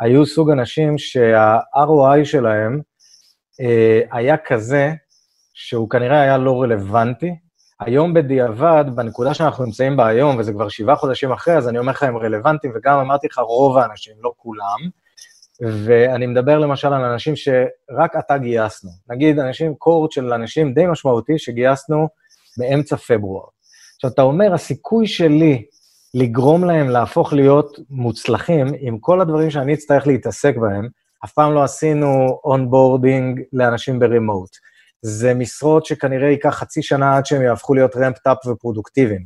היו סוג אנשים שה-ROI שלהם uh, היה כזה שהוא כנראה היה לא רלוונטי. היום בדיעבד, בנקודה שאנחנו נמצאים בה היום, וזה כבר שבעה חודשים אחרי, אז אני אומר לך, הם רלוונטיים, וגם אמרתי לך, רוב האנשים, לא כולם. ואני מדבר למשל על אנשים שרק עתה גייסנו. נגיד, אנשים, cohort של אנשים די משמעותי שגייסנו באמצע פברואר. עכשיו, אתה אומר, הסיכוי שלי לגרום להם להפוך להיות מוצלחים, עם כל הדברים שאני אצטרך להתעסק בהם, אף פעם לא עשינו onboarding לאנשים ב-remote. זה משרות שכנראה ייקח חצי שנה עד שהם יהפכו להיות ramped-up ופרודוקטיביים.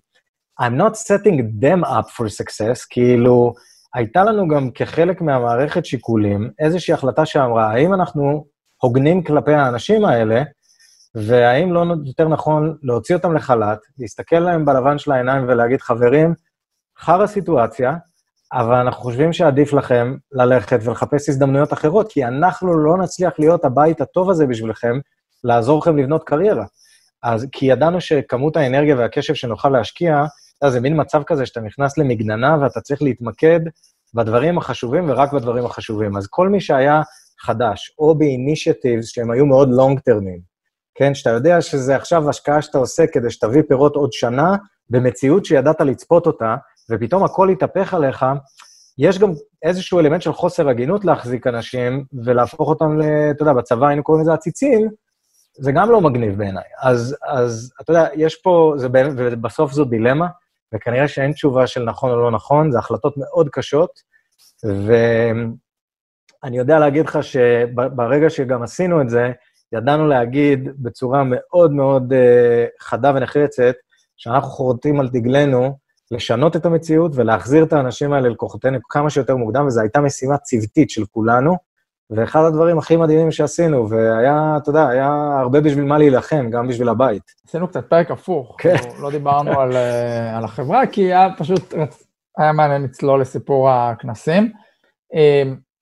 I'm not setting them up for success, כאילו, הייתה לנו גם כחלק מהמערכת שיקולים איזושהי החלטה שאמרה, האם אנחנו הוגנים כלפי האנשים האלה, והאם לא יותר נכון להוציא אותם לחל"ת, להסתכל להם בלבן של העיניים ולהגיד, חברים, חרא סיטואציה, אבל אנחנו חושבים שעדיף לכם ללכת ולחפש הזדמנויות אחרות, כי אנחנו לא נצליח להיות הבית הטוב הזה בשבילכם, לעזור לכם לבנות קריירה. אז כי ידענו שכמות האנרגיה והקשב שנוכל להשקיע, זה מין מצב כזה שאתה נכנס למגננה ואתה צריך להתמקד בדברים החשובים ורק בדברים החשובים. אז כל מי שהיה חדש, או באינישטיבס שהם היו מאוד לונג טרמים, כן? שאתה יודע שזה עכשיו השקעה שאתה עושה כדי שתביא פירות עוד שנה, במציאות שידעת לצפות אותה, ופתאום הכל יתהפך עליך, יש גם איזשהו אלמנט של חוסר הגינות להחזיק אנשים ולהפוך אותם, ל, אתה יודע, בצבא היינו קוראים לזה עציצים, זה גם לא מגניב בעיניי. אז, אז אתה יודע, יש פה, זה, ובסוף זו דילמה, וכנראה שאין תשובה של נכון או לא נכון, זה החלטות מאוד קשות, ואני יודע להגיד לך שברגע שגם עשינו את זה, ידענו להגיד בצורה מאוד מאוד uh, חדה ונחרצת, שאנחנו חורטים על דגלנו לשנות את המציאות ולהחזיר את האנשים האלה לכוחותינו כמה שיותר מוקדם, וזו הייתה משימה צוותית של כולנו, ואחד הדברים הכי מדהימים שעשינו, והיה, אתה יודע, היה הרבה בשביל מה להילחם, גם בשביל הבית. עשינו קצת פרק הפוך, כן. לא, לא דיברנו על, uh, על החברה, כי היה פשוט, היה מעניין לצלול לסיפור הכנסים.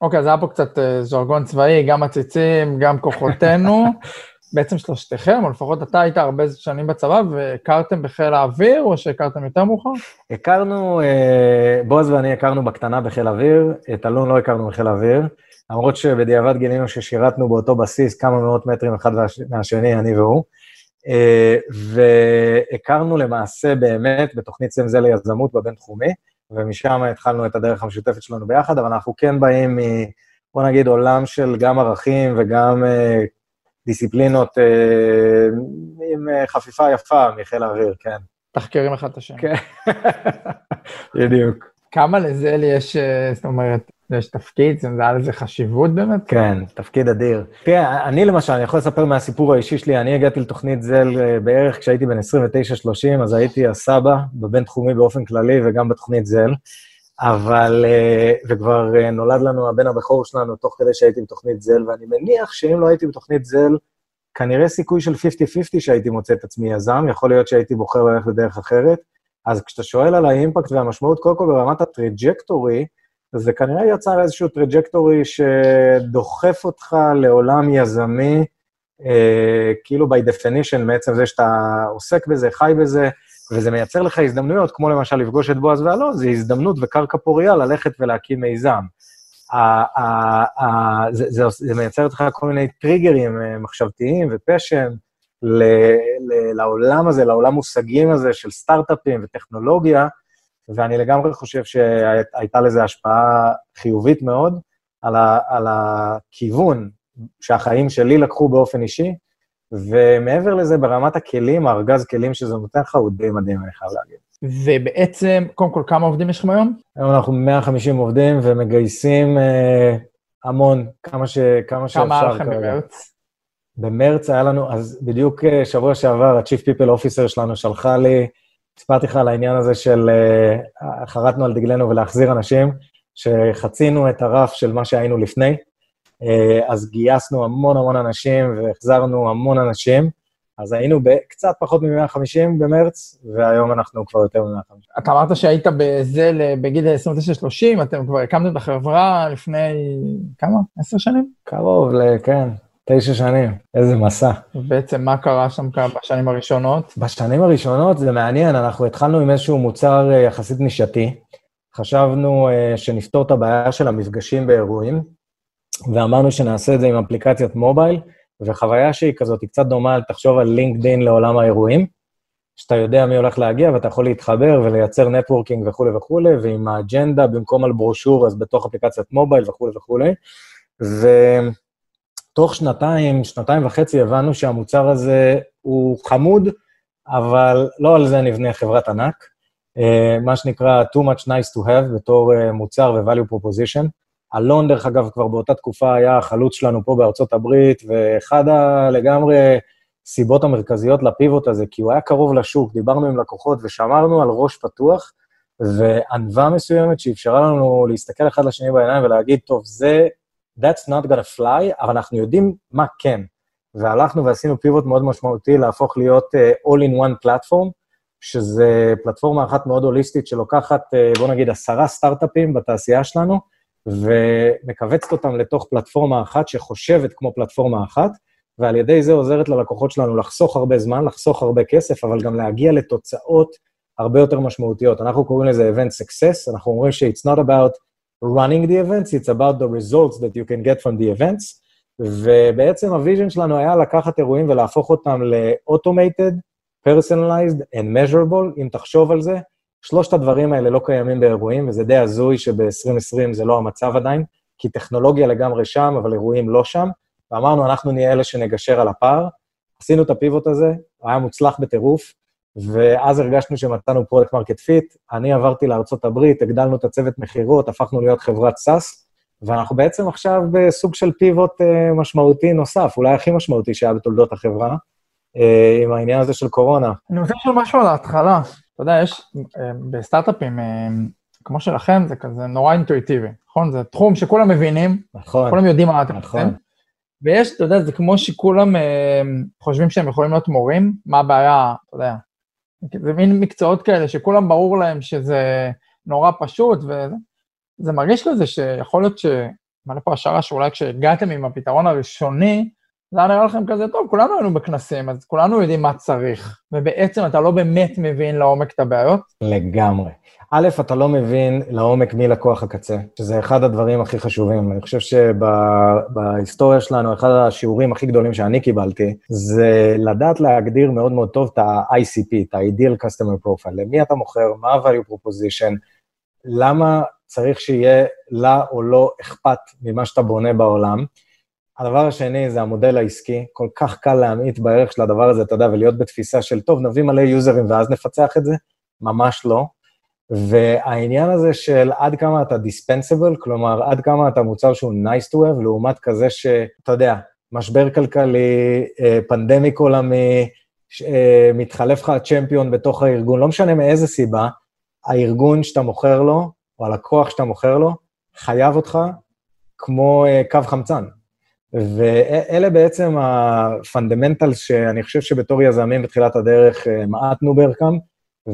אוקיי, אז היה פה קצת אה, ז'רגון צבאי, גם עציצים, גם כוחותינו. בעצם שלושתכם, או לפחות אתה היית הרבה שנים בצבא, והכרתם בחיל האוויר, או שהכרתם יותר מאוחר? הכרנו, אה, בועז ואני הכרנו בקטנה בחיל האוויר, את אלון לא הכרנו בחיל האוויר, למרות שבדיעבד גילינו ששירתנו באותו בסיס כמה מאות מטרים אחד מהשני, אני והוא. אה, והכרנו למעשה באמת בתוכנית סמזל ליזמות בבינתחומי, ומשם התחלנו את הדרך המשותפת שלנו ביחד, אבל אנחנו כן באים מ... בוא נגיד, עולם של גם ערכים וגם אה, דיסציפלינות אה, עם אה, חפיפה יפה מחיל האוויר, כן. תחקרים אחד את השני. כן, בדיוק. כמה לזה יש, אה, זאת אומרת, יש תפקיד, זה היה לזה חשיבות באמת? כן, תפקיד אדיר. תראה, אני למשל, אני יכול לספר מהסיפור האישי שלי, אני הגעתי לתוכנית זל אה, בערך כשהייתי בן 29-30, אז הייתי הסבא בבין-תחומי באופן כללי וגם בתוכנית זל. אבל, אה, וכבר אה, נולד לנו הבן הבכור שלנו תוך כדי שהייתי בתוכנית זל, ואני מניח שאם לא הייתי בתוכנית זל, כנראה סיכוי של 50-50 שהייתי מוצא את עצמי יזם, יכול להיות שהייתי בוחר ללכת בדרך אחרת. אז כשאתה שואל על האימפקט והמשמעות, קודם כל ברמת הטריג'קטורי, זה כנראה יצר איזשהו trajectory שדוחף אותך לעולם יזמי, אה, כאילו by definition, מעצם זה שאתה עוסק בזה, חי בזה, וזה מייצר לך הזדמנויות, כמו למשל לפגוש את בועז ואלון, זה הזדמנות וקרקע פוריה ללכת ולהקים מיזם. זה, זה, זה מייצר לך כל מיני טריגרים אה, מחשבתיים ו-passion לעולם הזה, לעולם מושגים הזה של סטארט-אפים וטכנולוגיה, ואני לגמרי חושב שהייתה לזה השפעה חיובית מאוד על, ה, על הכיוון שהחיים שלי לקחו באופן אישי, ומעבר לזה, ברמת הכלים, הארגז כלים שזה נותן לך הוא די מדהים, אני חייב להגיד. ובעצם, קודם כל, כמה עובדים יש לכם היום? היום אנחנו 150 עובדים ומגייסים אה, המון, כמה, ש, כמה שאפשר. כמה היה לכם במרץ? במרץ היה לנו, אז בדיוק אה, שבוע שעבר, ה-Chief People Officer שלנו שלחה לי, סיפרתי לך על העניין הזה של אה, חרטנו על דגלנו ולהחזיר אנשים, שחצינו את הרף של מה שהיינו לפני. אה, אז גייסנו המון המון אנשים והחזרנו המון אנשים. אז היינו בקצת פחות מ-150 במרץ, והיום אנחנו כבר יותר מ-150. אתה אמרת שהיית בזה בגיל 29-30, אתם כבר הקמתם את החברה לפני כמה? עשר שנים? קרוב, כן, תשע שנים. איזה מסע. בעצם מה קרה שם בשנים הראשונות? בשנים הראשונות זה מעניין, אנחנו התחלנו עם איזשהו מוצר אה, יחסית נישתי. חשבנו אה, שנפתור את הבעיה של המפגשים באירועים, ואמרנו שנעשה את זה עם אפליקציית מובייל, וחוויה שהיא כזאת, היא קצת דומה, תחשוב על לינקדין לעולם האירועים, שאתה יודע מי הולך להגיע ואתה יכול להתחבר ולייצר נטוורקינג וכולי וכולי, ועם האג'נדה במקום על ברושור, אז בתוך אפליקציית מובייל וכולי וכולי. ותוך שנתיים, שנתיים וחצי, הבנו שהמוצר הזה הוא חמוד, אבל לא על זה נבנה חברת ענק. Uh, מה שנקרא too much nice to have בתור uh, מוצר ו-value proposition. אלון, דרך אגב, כבר באותה תקופה היה החלוץ שלנו פה בארצות הברית, ואחד הלגמרי סיבות המרכזיות לפיבוט הזה, כי הוא היה קרוב לשוק, דיברנו עם לקוחות ושמרנו על ראש פתוח, וענווה מסוימת שאפשרה לנו להסתכל אחד לשני בעיניים ולהגיד, טוב, זה, that's not gonna fly, אבל אנחנו יודעים מה כן. והלכנו ועשינו פיבוט מאוד משמעותי להפוך להיות uh, all-in-one platform, שזה פלטפורמה אחת מאוד הוליסטית שלוקחת, uh, בוא נגיד, עשרה סטארט-אפים בתעשייה שלנו, ומכווצת אותם לתוך פלטפורמה אחת שחושבת כמו פלטפורמה אחת, ועל ידי זה עוזרת ללקוחות שלנו לחסוך הרבה זמן, לחסוך הרבה כסף, אבל גם להגיע לתוצאות הרבה יותר משמעותיות. אנחנו קוראים לזה event success, אנחנו אומרים ש-it's not about running the events, it's about the results that you can get from the events, ובעצם ה-vision שלנו היה לקחת אירועים ולהפוך אותם ל-automated, personalized and measurable, אם תחשוב על זה, שלושת הדברים האלה לא קיימים באירועים, וזה די הזוי שב-2020 זה לא המצב עדיין, כי טכנולוגיה לגמרי שם, אבל אירועים לא שם, ואמרנו, אנחנו נהיה אלה שנגשר על הפער. עשינו את הפיבוט הזה, היה מוצלח בטירוף, ואז הרגשנו שמצאנו product market fit. אני עברתי הברית, הגדלנו את הצוות מכירות, הפכנו להיות חברת סאס, ואנחנו בעצם עכשיו בסוג של פיבוט אה, משמעותי נוסף, אולי הכי משמעותי שהיה בתולדות החברה, אה, עם העניין הזה של קורונה. אני רוצה לשאול משהו על ההתחלה. אתה יודע, יש אה, בסטארט-אפים כמו שלכם, זה כזה נורא אינטואיטיבי, נכון? זה תחום שכולם מבינים, נכון, כולם יודעים מה אתם נכון. עושים. ויש, אתה יודע, זה כמו שכולם אה, חושבים שהם יכולים להיות מורים, מה הבעיה, אתה יודע. זה מין מקצועות כאלה שכולם ברור להם שזה נורא פשוט, וזה מרגיש כזה שיכול להיות ש... מעלה פה השערה שאולי כשהגעתם עם הפתרון הראשוני, זה היה נראה לכם כזה טוב, כולנו היינו בכנסים, אז כולנו יודעים מה צריך, ובעצם אתה לא באמת מבין לעומק את הבעיות. לגמרי. א', אתה לא מבין לעומק מי לקוח הקצה, שזה אחד הדברים הכי חשובים. אני חושב שבהיסטוריה שלנו, אחד השיעורים הכי גדולים שאני קיבלתי, זה לדעת להגדיר מאוד מאוד טוב את ה-ICP, את ה-Ideal Customer Profile, למי אתה מוכר, מה ה-value proposition, למה צריך שיהיה לה או לא אכפת ממה שאתה בונה בעולם. הדבר השני זה המודל העסקי, כל כך קל להמעיט בערך של הדבר הזה, אתה יודע, ולהיות בתפיסה של, טוב, נביא מלא יוזרים ואז נפצח את זה, ממש לא. והעניין הזה של עד כמה אתה דיספנסיבל, כלומר, עד כמה אתה מוצר שהוא nice to have, לעומת כזה שאתה יודע, משבר כלכלי, אה, פנדמיק עולמי, אה, מתחלף לך הצ'מפיון בתוך הארגון, לא משנה מאיזה סיבה, הארגון שאתה מוכר לו, או הלקוח שאתה מוכר לו, חייב אותך כמו אה, קו חמצן. ואלה בעצם הפונדמנטל שאני חושב שבתור יזמים בתחילת הדרך מעטנו בערכם,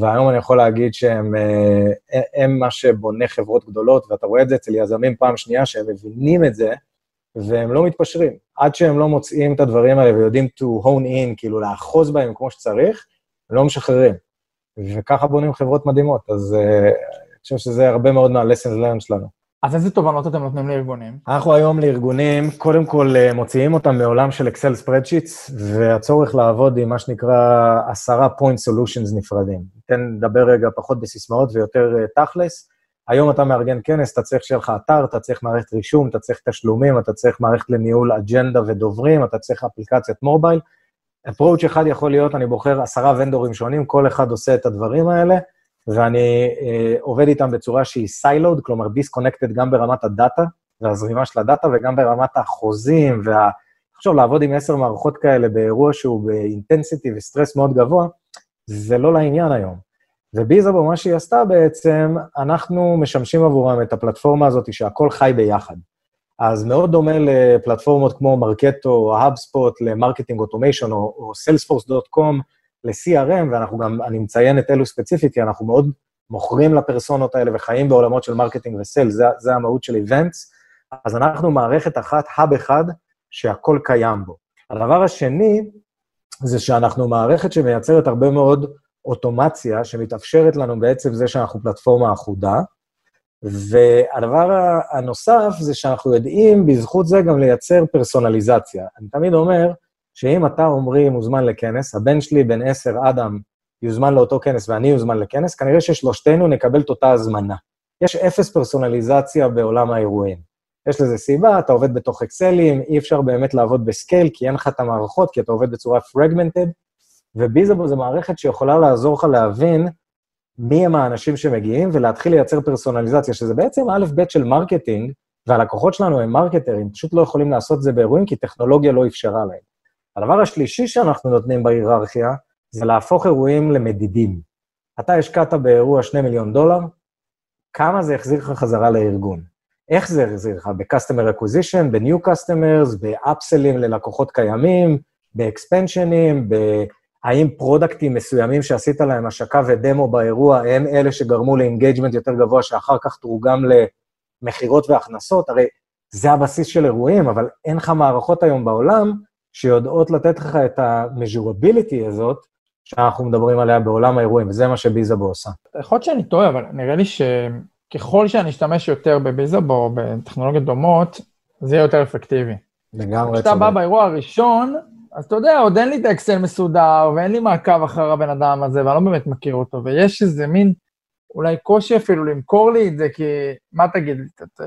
והיום אני יכול להגיד שהם אה, הם מה שבונה חברות גדולות, ואתה רואה את זה אצל יזמים פעם שנייה, שהם מבינים את זה, והם לא מתפשרים. עד שהם לא מוצאים את הדברים האלה ויודעים to hone in, כאילו לאחוז בהם כמו שצריך, הם לא משחררים. וככה בונים חברות מדהימות, אז אה, אני חושב שזה הרבה מאוד מה-lessons learned שלנו. אז איזה תובנות אתם נותנים לארגונים? אנחנו היום לארגונים, קודם כל אה, מוציאים אותם מעולם של Excel spreadsheets, והצורך לעבוד עם מה שנקרא עשרה point solutions נפרדים. ניתן לדבר רגע פחות בסיסמאות ויותר אה, תכלס. היום אתה מארגן כנס, אתה צריך שיהיה לך אתר, אתה צריך מערכת רישום, אתה צריך תשלומים, אתה צריך מערכת לניהול אג'נדה ודוברים, אתה צריך אפליקציית מובייל. approach אחד יכול להיות, אני בוחר עשרה ונדורים שונים, כל אחד עושה את הדברים האלה. ואני אה, עובד איתם בצורה שהיא siloed, כלומר disconnected גם ברמת הדאטה והזרימה של הדאטה וגם ברמת החוזים, וה... עכשיו, לעבוד עם עשר מערכות כאלה באירוע שהוא ב-intensity וסטרס מאוד גבוה, זה לא לעניין היום. וביזאבו, מה שהיא עשתה בעצם, אנחנו משמשים עבורם את הפלטפורמה הזאת שהכל חי ביחד. אז מאוד דומה לפלטפורמות כמו Marketo או HubSpot, ל-marketing automation או salesforce.com, ל-CRM, ואנחנו גם, אני מציין את אלו ספציפית, כי אנחנו מאוד מוכרים לפרסונות האלה וחיים בעולמות של marketing ו-sales, זה, זה המהות של events. אז אנחנו מערכת אחת, hub אחד, שהכל קיים בו. הדבר השני, זה שאנחנו מערכת שמייצרת הרבה מאוד אוטומציה, שמתאפשרת לנו בעצם זה שאנחנו פלטפורמה אחודה, והדבר הנוסף זה שאנחנו יודעים בזכות זה גם לייצר פרסונליזציה. אני תמיד אומר, שאם אתה, עמרי, מוזמן לכנס, הבן שלי, בן עשר, אדם, יוזמן לאותו כנס ואני יוזמן לכנס, כנראה ששלושתנו נקבל את אותה הזמנה. יש אפס פרסונליזציה בעולם האירועים. יש לזה סיבה, אתה עובד בתוך אקסלים, אי אפשר באמת לעבוד בסקייל, כי אין לך את המערכות, כי אתה עובד בצורה פרגמנטד, וביזבו זו מערכת שיכולה לעזור לך להבין מי הם האנשים שמגיעים ולהתחיל לייצר פרסונליזציה, שזה בעצם א'-ב' של marketing, והלקוחות שלנו הם מרקטרים, פשוט לא יכולים לעשות את זה באירועים, כי טכנולוגיה לא אפשרה להם. הדבר השלישי שאנחנו נותנים בהיררכיה, זה להפוך אירועים למדידים. אתה השקעת באירוע 2 מיליון דולר, כמה זה החזיר לך חזרה לארגון? איך זה החזיר לך? ב-customer acquisition, ב-new customers, באפסלים ללקוחות קיימים, באקספנשנים, האם פרודקטים מסוימים שעשית להם השקה ודמו באירוע, הם אלה שגרמו ל-engagement יותר גבוה, שאחר כך תורגם למכירות והכנסות? הרי זה הבסיס של אירועים, אבל אין לך מערכות היום בעולם שיודעות לתת לך את ה-measurability הזאת, שאנחנו מדברים עליה בעולם האירועים, וזה מה שביזאבו עושה. יכול להיות שאני טועה, אבל נראה לי שככל שאני אשתמש יותר בביזאבו או בטכנולוגיות דומות, זה יהיה יותר אפקטיבי. לגמרי. כשאתה בא באירוע הראשון, אז אתה יודע, עוד אין לי את האקסל מסודר, ואין לי מעקב אחר הבן אדם הזה, ואני לא באמת מכיר אותו, ויש איזה מין אולי קושי אפילו למכור לי את זה, כי מה תגיד,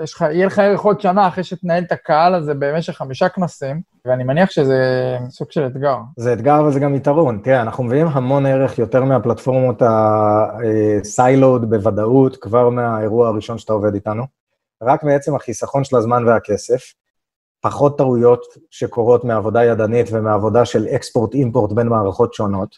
יש יהיה לך ערך עוד שנה אחרי שתנהל את הקהל הזה במשך חמישה כנסים, ואני מניח שזה סוג של אתגר. זה אתגר וזה גם יתרון. תראה, אנחנו מביאים המון ערך יותר מהפלטפורמות הסיילוד בוודאות, כבר מהאירוע הראשון שאתה עובד איתנו. רק מעצם החיסכון של הזמן והכסף, פחות טעויות שקורות מעבודה ידנית ומעבודה של אקספורט-אימפורט בין מערכות שונות.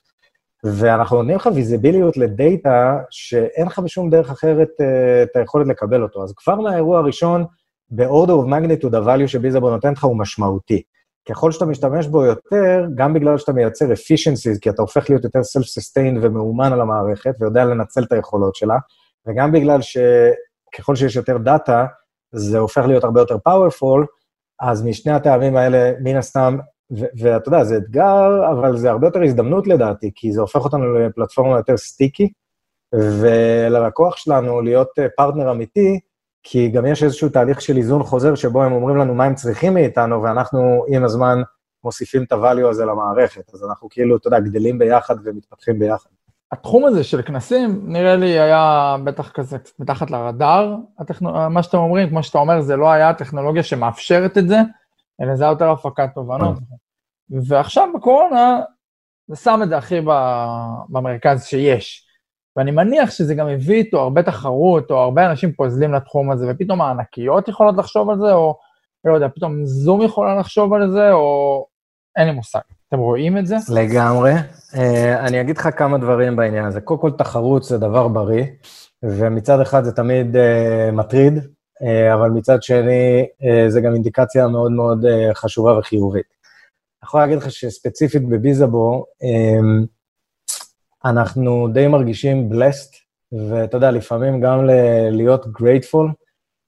ואנחנו נותנים לך ויזיביליות לדאטה שאין לך בשום דרך אחרת uh, את היכולת לקבל אותו. אז כבר מהאירוע הראשון, ב-order of magnitude, ה-value שביזאבו נותן לך הוא משמעותי. ככל שאתה משתמש בו יותר, גם בגלל שאתה מייצר efficiencies, כי אתה הופך להיות יותר self-sustained ומאומן על המערכת ויודע לנצל את היכולות שלה, וגם בגלל שככל שיש יותר דאטה, זה הופך להיות הרבה יותר powerful, אז משני הטעמים האלה, מן הסתם, ואתה יודע, זה אתגר, אבל זה הרבה יותר הזדמנות לדעתי, כי זה הופך אותנו לפלטפורמה יותר sticky, וללקוח שלנו להיות פרטנר אמיתי, כי גם יש איזשהו תהליך של איזון חוזר שבו הם אומרים לנו מה הם צריכים מאיתנו, ואנחנו עם הזמן מוסיפים את ה-value הזה למערכת. אז אנחנו כאילו, אתה יודע, גדלים ביחד ומתפתחים ביחד. התחום הזה של כנסים, נראה לי היה בטח כזה מתחת לרדאר, הטכנול... מה שאתם אומרים, כמו שאתה אומר, זה לא היה הטכנולוגיה שמאפשרת את זה, אלא זה היה יותר הפקת תובנות. ועכשיו בקורונה, זה שם את זה הכי במרכז שיש. ואני מניח שזה גם הביא איתו הרבה תחרות, או הרבה אנשים פוזלים לתחום הזה, ופתאום הענקיות יכולות לחשוב על זה, או לא יודע, פתאום זום יכולה לחשוב על זה, או אין לי מושג. אתם רואים את זה? לגמרי. Uh, אני אגיד לך כמה דברים בעניין הזה. קודם כל, תחרות זה דבר בריא, ומצד אחד זה תמיד uh, מטריד, אבל מצד שני, uh, זה גם אינדיקציה מאוד מאוד uh, חשובה וחיובית. אני יכול להגיד לך שספציפית בביזאבו, אנחנו די מרגישים blessed, ואתה יודע, לפעמים גם להיות grateful,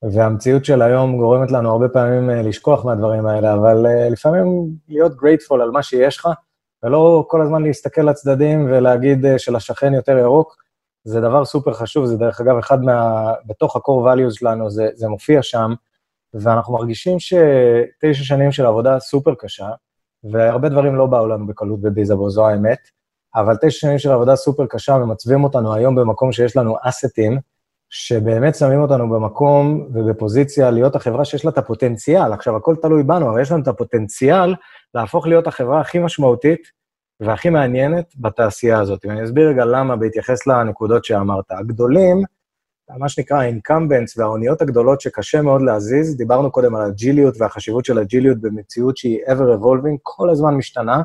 והמציאות של היום גורמת לנו הרבה פעמים אה, לשכוח מהדברים האלה, אבל אה, לפעמים להיות grateful על מה שיש לך, ולא כל הזמן להסתכל לצדדים ולהגיד אה, שלשכן יותר ירוק, זה דבר סופר חשוב, זה דרך אגב אחד מה... בתוך ה-core values שלנו, זה, זה מופיע שם, ואנחנו מרגישים שתשע שנים של עבודה סופר קשה, והרבה דברים לא באו לנו בקלות בביזאבו, זו האמת, אבל תשע שנים של עבודה סופר קשה ומצבים אותנו היום במקום שיש לנו אסטים, שבאמת שמים אותנו במקום ובפוזיציה להיות החברה שיש לה את הפוטנציאל. עכשיו, הכל תלוי בנו, אבל יש לנו את הפוטנציאל להפוך להיות החברה הכי משמעותית והכי מעניינת בתעשייה הזאת. ואני אסביר רגע למה בהתייחס לנקודות שאמרת. הגדולים, מה שנקרא ה-incumbents והאוניות הגדולות שקשה מאוד להזיז, דיברנו קודם על הג'יליות והחשיבות של הג'יליות במציאות שהיא ever evolving, כל הזמן משתנה,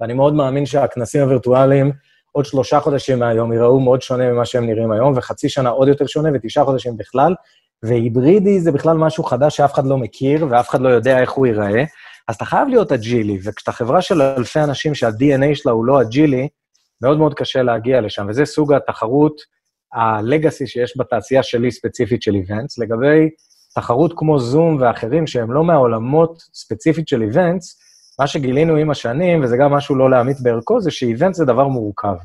ואני מאוד מאמין שהכנסים הווירטואליים, עוד שלושה חודשים מהיום ייראו מאוד שונה ממה שהם נראים היום, וחצי שנה עוד יותר שונה, ותשעה חודשים בכלל, והיברידי זה בכלל משהו חדש שאף אחד לא מכיר, ואף אחד לא יודע איך הוא ייראה, אז אתה חייב להיות אג'ילי, וכשאתה חברה של אלפי אנשים שה-DNA שלה הוא לא אג'ילי, מאוד מאוד קשה להגיע לשם, וזה סוג התחרות, ה-legacy שיש בתעשייה שלי ספציפית של events. לגבי תחרות כמו זום ואחרים שהם לא מהעולמות ספציפית של events, מה שגילינו עם השנים, וזה גם משהו לא להמעיט בערכו, זה ש-event זה דבר מורכב.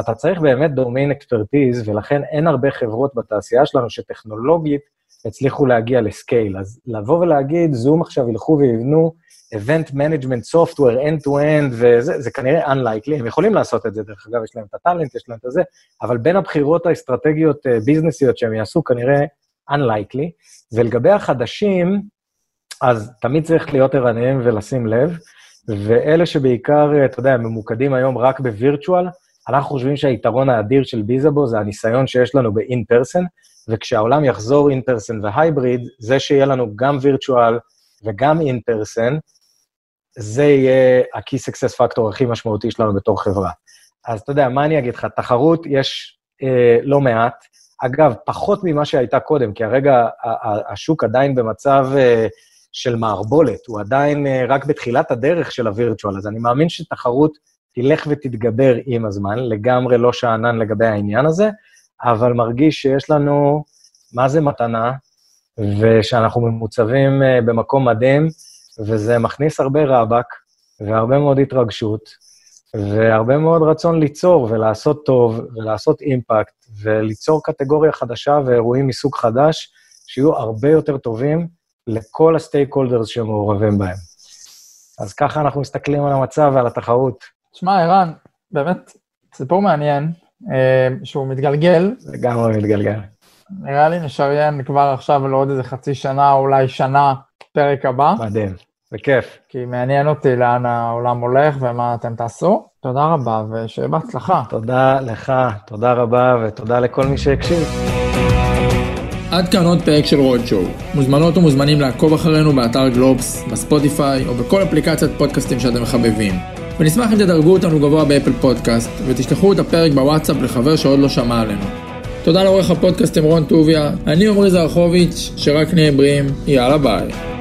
אתה צריך באמת domain expertise, ולכן אין הרבה חברות בתעשייה שלנו שטכנולוגית הצליחו להגיע לסקייל. אז לבוא ולהגיד, זום עכשיו ילכו ויבנו Event Management Software end-to-end, וזה זה כנראה unlikely, הם יכולים לעשות את זה, דרך אגב, יש להם את הטאלנט, יש להם את זה, אבל בין הבחירות האסטרטגיות ביזנסיות שהם יעשו, כנראה unlikely. ולגבי החדשים, אז תמיד צריך להיות ערניים ולשים לב, ואלה שבעיקר, אתה יודע, ממוקדים היום רק בווירטואל, אנחנו חושבים שהיתרון האדיר של ביזאבו זה הניסיון שיש לנו ב-in person, וכשהעולם יחזור in person והייבריד, זה שיהיה לנו גם וירטואל וגם in person, זה יהיה ה-key success factor הכי משמעותי שלנו בתור חברה. אז אתה יודע, מה אני אגיד לך? תחרות יש אה, לא מעט. אגב, פחות ממה שהייתה קודם, כי הרגע השוק עדיין במצב אה, של מערבולת, הוא עדיין uh, רק בתחילת הדרך של הווירטואל, אז אני מאמין שתחרות תלך ותתגבר עם הזמן, לגמרי לא שאנן לגבי העניין הזה, אבל מרגיש שיש לנו, מה זה מתנה, ושאנחנו ממוצבים uh, במקום מדהים, וזה מכניס הרבה רבאק, והרבה מאוד התרגשות, והרבה מאוד רצון ליצור ולעשות טוב, ולעשות אימפקט, וליצור קטגוריה חדשה ואירועים מסוג חדש, שיהיו הרבה יותר טובים, לכל הסטייק הולדרס שמעורבים בהם. אז ככה אנחנו מסתכלים על המצב ועל התחרות. שמע, ערן, באמת, סיפור מעניין, אה, שהוא מתגלגל. לגמרי מתגלגל. נראה לי נשריין כבר עכשיו לעוד איזה חצי שנה, אולי שנה, פרק הבא. מדהים, בכיף. כי מעניין אותי לאן העולם הולך ומה אתם תעשו. תודה רבה, ושיהיה בהצלחה. תודה לך, תודה רבה, ותודה לכל מי שהקשיב. עד כאן עוד פרק של רוד שואו. מוזמנות ומוזמנים לעקוב אחרינו באתר גלובס, בספוטיפיי או בכל אפליקציית פודקאסטים שאתם מחבבים. ונשמח אם תדרגו אותנו גבוה באפל פודקאסט, ותשלחו את הפרק בוואטסאפ לחבר שעוד לא שמע עלינו. תודה לעורך הפודקאסט עם רון טוביה, אני עמרי זרחוביץ', שרק נהיה בריאים, יאללה ביי.